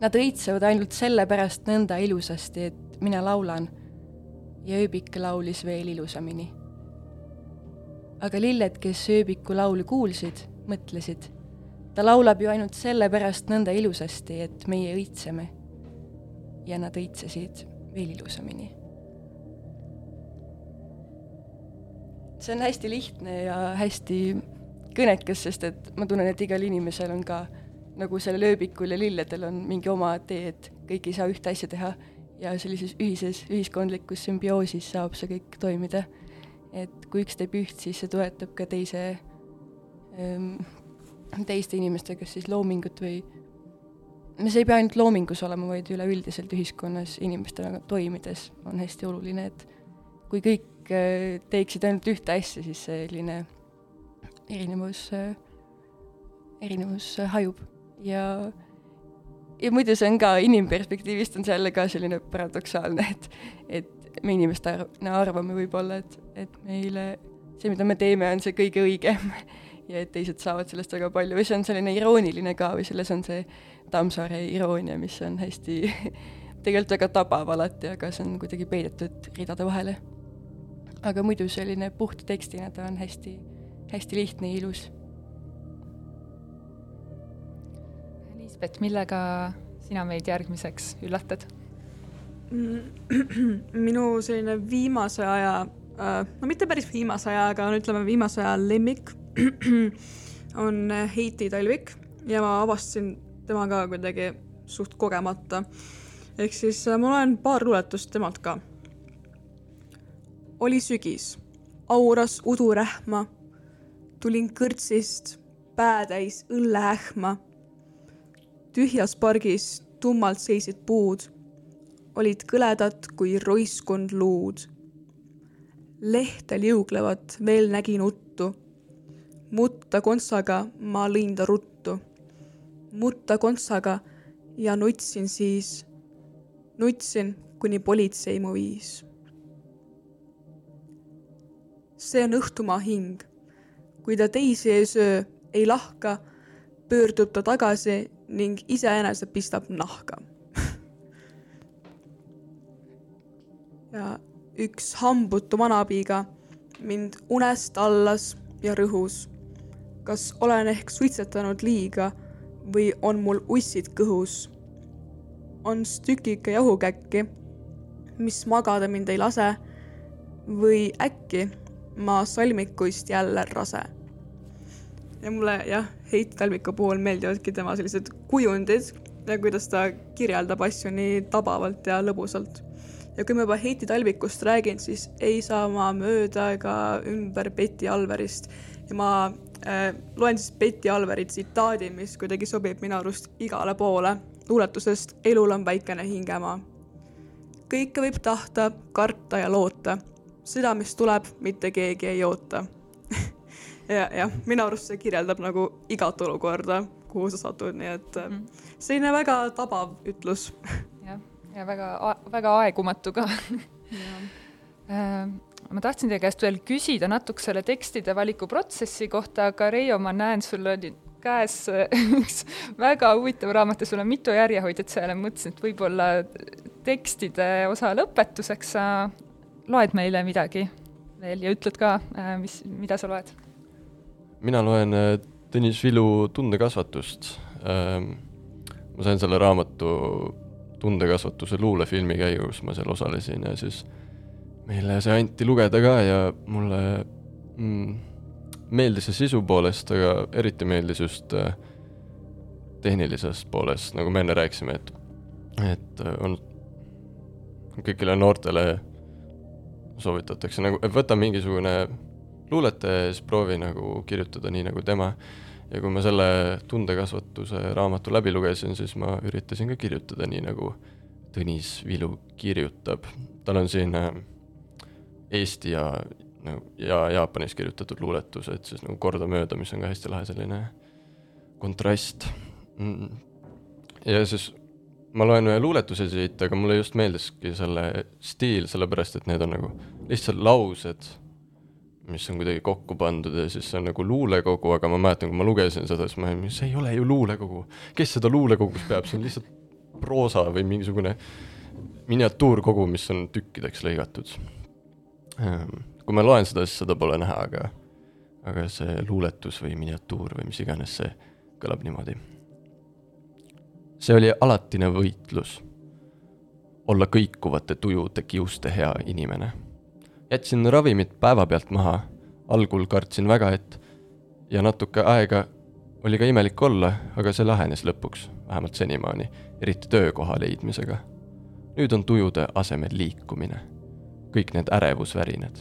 Nad õitsevad ainult sellepärast nõnda ilusasti, et mina laulan ja ööbik laulis veel ilusamini. aga lilled, kes ööbiku laulu kuulsid, mõtlesid, ta laulab ju ainult sellepärast nõnda ilusasti, et meie õitseme. ja nad õitsesid veel ilusamini. see on hästi lihtne ja hästi kõnekas, sest et ma tunnen, et igal inimesel on ka nagu sellel ööbikul ja lilledel on mingi oma tee, et kõik ei saa ühte asja teha ja sellises ühises ühiskondlikus sümbioosis saab see kõik toimida. et kui üks teeb üht, siis see toetab ka teise, ähm, teiste inimestega siis loomingut või see ei pea ainult loomingus olema, vaid üleüldiselt ühiskonnas inimestega toimides on hästi oluline, et kui kõik äh, teeksid ainult ühte asja, siis selline erinevus, erinevus hajub. Ja ja muidu see on ka inimperspektiivist on see jälle ka selline paradoksaalne, et, et me inimestena arvame võib-olla, et, et meile see, mida me teeme, on see kõige õigem ja et teised saavad sellest väga palju või see on selline irooniline ka või selles on see Tammsaare iroonia, mis on hästi (laughs) tegelikult väga tabav alati, aga see on kuidagi peidetud ridade vahele. aga muidu selline puht tekstina ta on hästi hästi lihtne ja ilus. Liisbet, millega sina meid järgmiseks üllatad? (clears throat) minu selline viimase aja, äh, no mitte päris viimase aja, aga ütleme, viimase aja lemmik (clears throat) on Heiti Talvik ja ma avastasin tema ka kuidagi suht kogemata. ehk siis äh, ma loen paar luuletust temalt ka. oli sügis, auras udurähma tulin kõrtsist, päätäis õlleähma. tühjas pargis tummalt seisid puud, olid kõledad kui roiskund luud. lehtel liuglevat veel nägin uttu. Mutta kontsaga ma lõin ta ruttu. mutta kontsaga ja nutsin siis, nutsin, kuni politsei mu viis. see on õhtumaa hing kui ta teisi ei söö, ei lahka, pöördub ta tagasi ning iseenese pistab nahka (laughs) ja üks hambutu vanapiiga mind unest allas ja rõhus. Kas olen ehk suitsetanud liiga või on mul ussid kõhus? on stükike jahukäkki, mis magada mind ei lase või äkki ma salmikuist jälle rase. ja mulle jah, Heit Talviku puhul meeldivadki tema sellised kujundid ja kuidas ta kirjeldab asju nii tabavalt ja lõbusalt. ja kui ma juba Heiti Talvikust räägin, siis ei saa ma mööda ega ümber Betty Alverist ja ma loen siis Betty Alveri tsitaadi, mis kuidagi sobib minu arust igale poole. Luuletusest Elul on väikene hingemaa. kõike võib tahta, karta ja loota. Seda, mis tuleb, mitte keegi ei oota. (laughs) Ja, jah, minu arust see kirjeldab nagu igat olukorda, kuhu sa satud, nii et mm selline väga tabav ütlus. (laughs) jah, ja väga, väga aegumatu ka. (laughs) Äh, ma tahtsin teie käest veel küsida natuke selle tekstide valiku protsessi kohta, aga Reio, ma näen, sul oli käes (laughs) üks väga huvitav raamat ja sul on mitu järjehoidjat seal ja mõtlesin, et võib-olla tekstide osa lõpetuseks sa loed meile midagi veel ja ütled ka, äh, mis, mida sa loed? mina loen äh, Tõnis Vilu Tundekasvatust. Ähm, ma sain selle raamatu tundekasvatuse luulefilmi käigus, ma seal osalesin ja siis meile see anti lugeda ka ja mulle mm, meeldis see sisu poolest, aga eriti meeldis just äh, tehnilisest poolest, nagu me enne rääkisime, et, et äh, on kõigile noortele soovitatakse nagu, võta mingisugune luuletaja ja siis proovi nagu kirjutada nii nagu tema. ja kui ma selle tundekasvatuse raamatu läbi lugesin, siis ma üritasin ka kirjutada nii, nagu Tõnis Vilu kirjutab. tal on siin äh, Eesti ja nagu ja Jaapanis kirjutatud luuletused siis nagu kordamööda, mis on ka hästi lahe selline kontrast. Mm. ja siis ma loen ühe luuletuse siit, aga mulle just meeldiski selle stiil, sellepärast et need on nagu lihtsalt laused, mis on kuidagi kokku pandud ja siis see on nagu luulekogu, aga ma mäletan, kui ma lugesin seda, siis ma olin, see ei ole ju luulekogu. kes seda luulekogus peab, see on lihtsalt proosa või mingisugune miniatuurkogu, mis on tükkideks lõigatud kui ma loen seda, siis seda pole näha, aga, aga see luuletus või miniatuur või mis iganes see kõlab niimoodi. see oli alatine võitlus, olla kõikuvate tujude kiuste hea inimene. jätsin ravimid päevapealt maha, algul kartsin väga, et ja natuke aega oli ka imelik olla, aga see lahenes lõpuks, vähemalt senimaani, eriti töökoha leidmisega. nüüd on tujude asemel liikumine kõik need ärevusvärinad.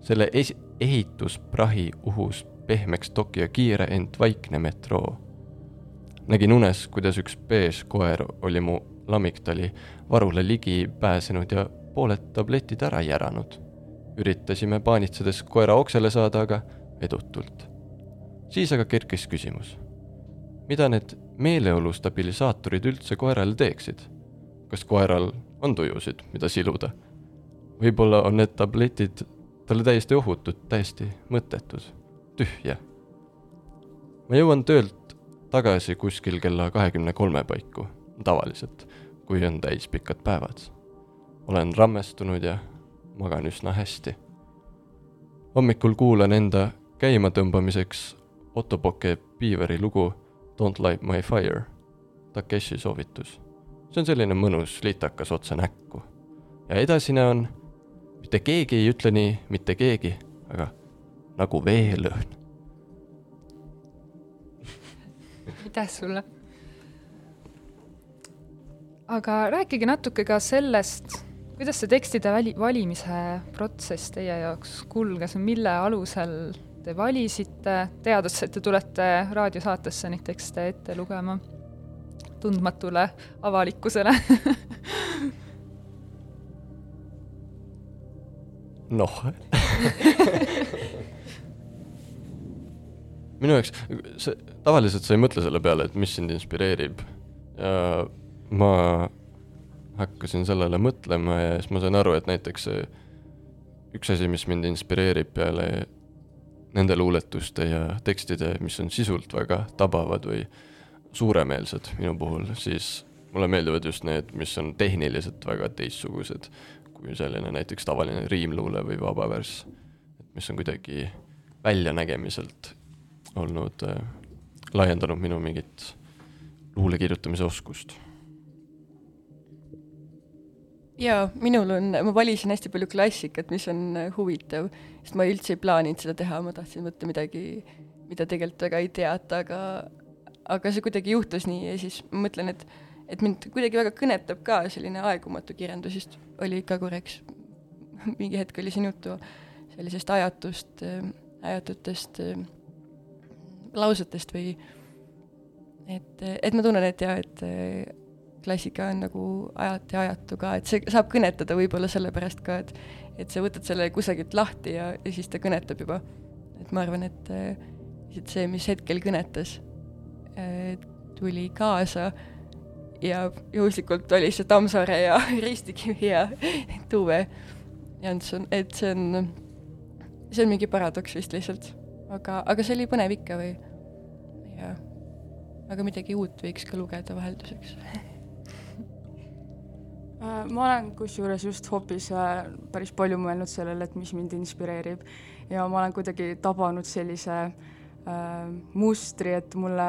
selle es-, ehitusprahi uhus pehmeks Tokyo kiire, ent vaikne metroo. nägin unes, kuidas üks beež koer oli mu lammiktali varule ligi pääsenud ja pooled tabletid ära järanud. üritasime paanitsedes koera oksele saada, aga edutult. siis aga kerkis küsimus. mida need meeleolu stabilisaatorid üldse koerale teeksid? kas koeral on tujusid, mida siluda? Võib-olla on need tabletid talle täiesti ohutud, täiesti mõttetud, tühja. ma jõuan töölt tagasi kuskil kella kahekümne kolme paiku, tavaliselt, kui on täis pikad päevad. olen rammestunud ja magan üsna hästi. hommikul kuulan enda käimatõmbamiseks Ottoboke Beaveri lugu Don't light my fire, Takeshi soovitus. see on selline mõnus litakas otse näkku. ja edasine on mitte keegi ei ütle nii, mitte keegi, aga nagu veelõhn. aitäh sulle. aga rääkige natuke ka sellest, kuidas see tekstide väli, valimise protsess teie jaoks kulges, mille alusel te valisite, teades, et te tulete raadiosaatesse neid tekste ette lugema tundmatule avalikkusele (laughs) noh (laughs) minu jaoks, see, tavaliselt sa ei mõtle selle peale, et mis sind inspireerib. ja ma hakkasin sellele mõtlema ja siis ma sain aru, et näiteks üks asi, mis mind inspireerib peale nende luuletuste ja tekstide, mis on sisult väga tabavad või suuremeelsed minu puhul, siis mulle meeldivad just need, mis on tehniliselt väga teistsugused kui selline näiteks tavaline riimluule või vabavärss, et mis on kuidagi väljanägemiselt olnud äh,, laiendanud minu mingit luule kirjutamise oskust. jaa, minul on, ma valisin hästi palju klassikat, mis on äh, huvitav, sest ma üldse ei plaaninud seda teha, ma tahtsin võtta midagi, mida tegelikult väga ei teata, aga aga see kuidagi juhtus nii ja siis ma mõtlen, et et mind kuidagi väga kõnetab ka selline aegumatu kirjandus, just oli ka korraks, mingi hetk oli siin juttu sellisest ajatust, ajatutest lausetest või et, et ma tunnen, et jaa, et klassika on nagu ajati ajatu ka, et see saab kõnetada võib-olla sellepärast ka, et et sa võtad selle kusagilt lahti ja, ja siis ta kõnetab juba. et ma arvan, et lihtsalt see, mis hetkel kõnetas, tuli kaasa ja juhuslikult oli see Tammsaare ja (laughs) Ristikivi ja Tuve Janson, et see on, see on mingi paradoks vist lihtsalt. aga, aga see oli põnev ikka või, jah. aga midagi uut võiks ka lugeda vahelduseks (laughs) äh, ma olen kusjuures just hoopis äh, päris palju mõelnud sellele, et mis mind inspireerib ja ma olen kuidagi tabanud sellise äh, mustri, et mulle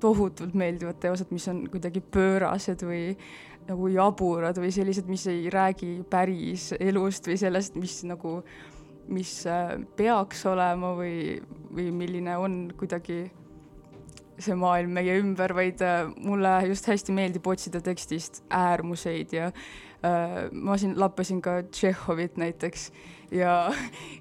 tohutult meeldivad teosed, mis on kuidagi pöörased või nagu jaburad või sellised, mis ei räägi päris elust või sellest, mis nagu mis äh, peaks olema või, või milline on kuidagi see maailm meie ümber, vaid äh, mulle just hästi meeldib otsida tekstist äärmuseid ja äh, ma siin lappasin ka Tšehhovit näiteks ja,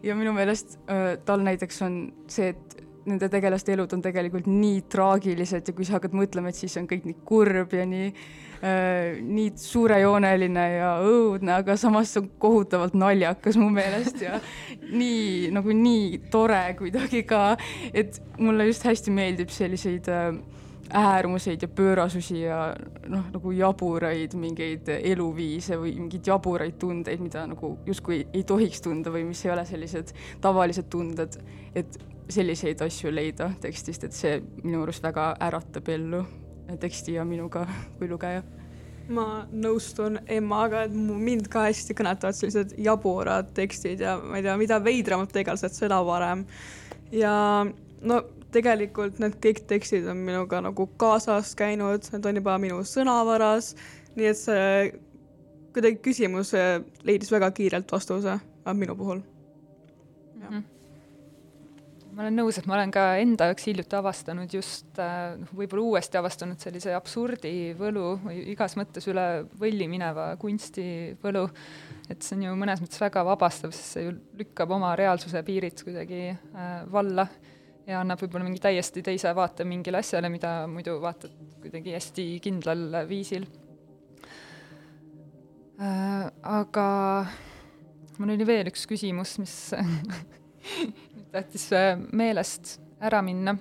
ja minu meelest äh, tal näiteks on see, et nende tegelaste elud on tegelikult nii traagilised ja kui sa hakkad mõtlema, et siis on kõik nii kurb ja nii äh,, nii suurejooneline ja õudne, aga samas on kohutavalt naljakas mu meelest ja (laughs) nii nagu nii tore kuidagi ka, et mulle just hästi meeldib selliseid äh, äärmuseid ja pöörasusi ja noh, nagu jaburaid mingeid eluviise või mingeid jaburaid tundeid, mida nagu justkui ei tohiks tunda või mis ei ole sellised tavalised tunded, et selliseid asju leida tekstist, et see minu arust väga äratab ellu teksti ja minuga (laughs) kui lugeja. ma nõustun Emmaga, et mind ka hästi kõnetavad sellised jaburad tekstid ja ma ei tea, mida veidramad tegelased, seda parem. ja no tegelikult need kõik tekstid on minuga nagu kaasas käinud, need on juba minu sõnavaras, nii et see kuidagi küsimus leidis väga kiirelt vastuse minu puhul. Mm -hmm ma olen nõus, et ma olen ka enda jaoks hiljuti avastanud just äh, noh, võib-olla uuesti avastanud sellise absurdi võlu või igas mõttes üle võlli mineva kunsti võlu. et see on ju mõnes mõttes väga vabastav, sest see ju lükkab oma reaalsuse piirid kuidagi äh, valla ja annab võib-olla mingi täiesti teise vaate mingile asjale, mida muidu vaatad kuidagi hästi kindlal viisil äh,. aga mul oli veel üks küsimus, mis (laughs) tahtis äh, meelest ära minna.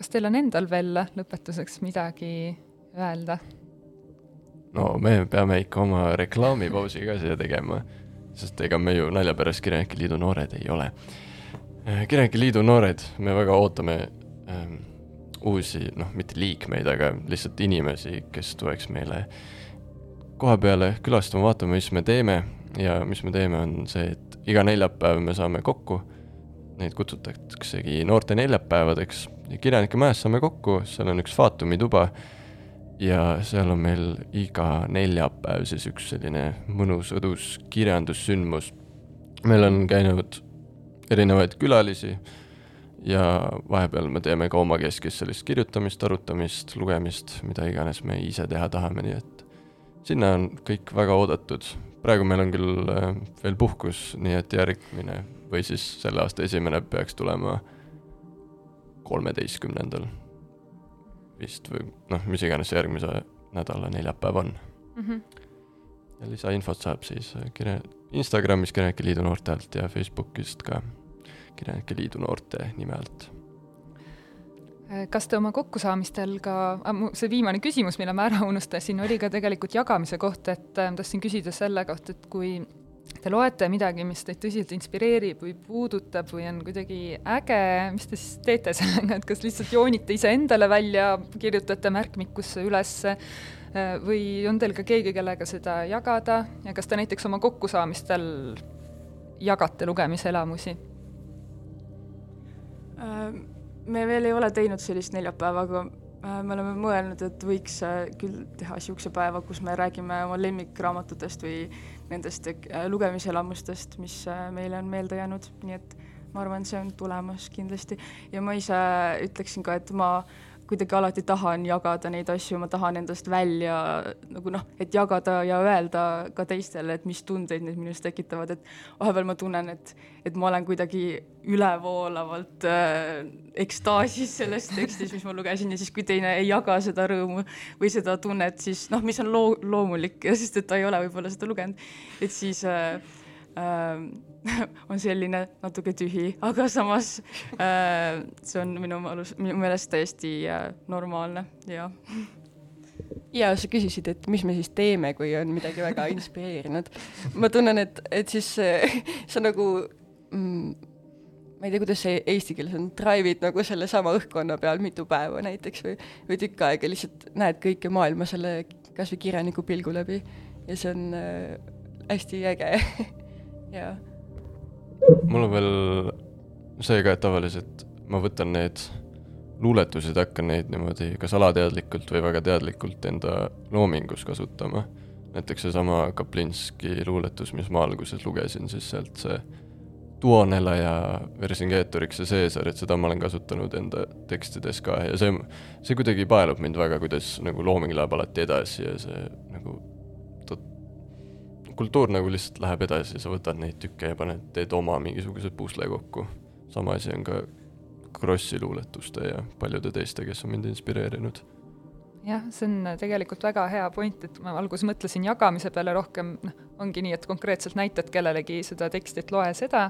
kas teil on endal veel lõpetuseks midagi öelda? no me peame ikka oma reklaamipausi ka siia tegema, sest ega me ju nalja pärast Kirjanike Liidu noored ei ole. Äh, kirjanike Liidu noored, me väga ootame ähm, uusi, noh, mitte liikmeid, aga lihtsalt inimesi, kes tuleks meile koha peale külastama, vaatama, mis me teeme ja mis me teeme, on see, et iga neljapäev me saame kokku, neid kutsutaksegi noorte neljapäevadeks. Ja Kirjanike Majas saame kokku, seal on üks Faatumi tuba. Ja seal on meil iga neljapäev siis üks selline mõnus õdus kirjandussündmus. meil on käinud erinevaid külalisi. Ja vahepeal me teeme ka omakeskis sellist kirjutamist, arutamist, lugemist, mida iganes me ise teha tahame, nii et sinna on kõik väga oodatud praegu meil on küll äh, veel puhkus, nii et järgmine või siis selle aasta esimene peaks tulema kolmeteistkümnendal vist või noh, mis iganes järgmise nädala neljapäev on mm. -hmm. ja lisainfot saab siis äh, kirja, Instagramis Kirjanike Liidu noorte alt ja Facebookist ka Kirjanike Liidu noorte nime alt kas te oma kokkusaamistel ka, ah, see viimane küsimus, mille ma ära unustasin, oli ka tegelikult jagamise kohta, et äh, tahtsin küsida selle kohta, et kui te loete midagi, mis teid tõsiselt inspireerib või puudutab või on kuidagi äge, mis te siis teete sellega, et kas lihtsalt joonite iseendale välja, kirjutate märkmikusse ülesse äh, või on teil ka keegi, kellega seda jagada ja kas te näiteks oma kokkusaamistel jagate lugemiselamusi ähm.? Me veel ei ole teinud sellist neljapäeva, aga äh, me oleme mõelnud, et võiks äh, küll teha niisuguse päeva, kus me räägime oma lemmikraamatutest või nendest äh, lugemiselamustest, mis meile on meelde jäänud, nii et ma arvan, see on tulemas kindlasti. Ja ma ise ütleksin ka, et ma kuidagi alati tahan jagada neid asju, ma tahan endast välja nagu noh, et jagada ja öelda ka teistele, et mis tundeid need minus tekitavad, et vahepeal ma tunnen, et, et ma olen kuidagi ülevoolavalt äh, ekstaasis selles tekstis, mis ma lugesin ja siis, kui teine ei jaga seda rõõmu või seda tunnet, siis noh, mis on loo-, loomulik, sest et ta ei ole võib-olla seda lugenud, et siis äh, äh, (laughs) on selline natuke tühi, aga samas (laughs) äh, see on minu mõelus, minu meelest täiesti äh, normaalne ja. ja sa küsisid, et mis me siis teeme, kui on midagi väga (laughs) inspireerinud. ma tunnen, et, et siis sa nagu mm, ma ei tea, kuidas see eesti keeles on, drive'id nagu sellesama õhkkonna peal mitu päeva näiteks või, või tükk aega lihtsalt näed kõike maailma selle kas või kirjaniku pilgu läbi ja see on äh, hästi äge jaa. Mul on veel see ka, et tavaliselt ma võtan need luuletused, hakkan neid niimoodi kas alateadlikult või väga teadlikult enda loomingus kasutama. näiteks seesama Kaplinski luuletus, mis ma alguses lugesin, siis sealt see Tuonela ja Vercingetorix ja Caesar, et seda ma olen kasutanud enda tekstides ka ja see, see kuidagi paelub mind väga, kuidas nagu looming läheb alati edasi ja see nagu kultuur nagu lihtsalt läheb edasi, sa võtad neid tükke ja paned, teed oma mingisuguse pusle kokku. sama asi on ka Krossi luuletuste ja paljude teiste, kes on mind inspireerinud jah, see on tegelikult väga hea point, et ma alguses mõtlesin jagamise peale rohkem, noh, ongi nii, et konkreetselt näitad kellelegi seda teksti, et loe seda,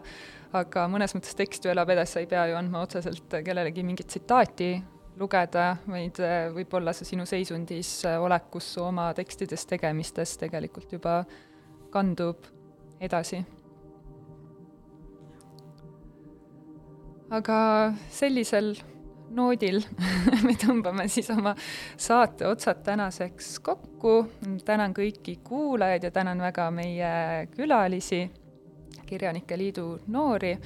aga mõnes mõttes tekst ju elab edasi, sa ei pea ju andma otseselt kellelegi mingit tsitaati lugeda, vaid eh, võib-olla see sinu seisundis eh, olekus su oma tekstides, tegemistes tegelikult juba kandub edasi. aga sellisel noodil (laughs) me tõmbame siis oma saate otsad tänaseks kokku. tänan kõiki kuulajaid ja tänan väga meie külalisi, Kirjanike Liidu noori.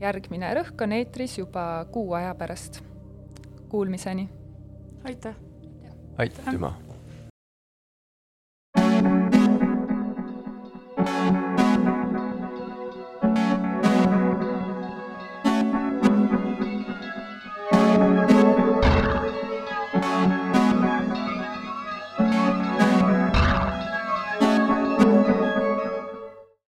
järgmine Rõhk on eetris juba kuu aja pärast. Kuulmiseni! aitäh! aitüma! Thank you.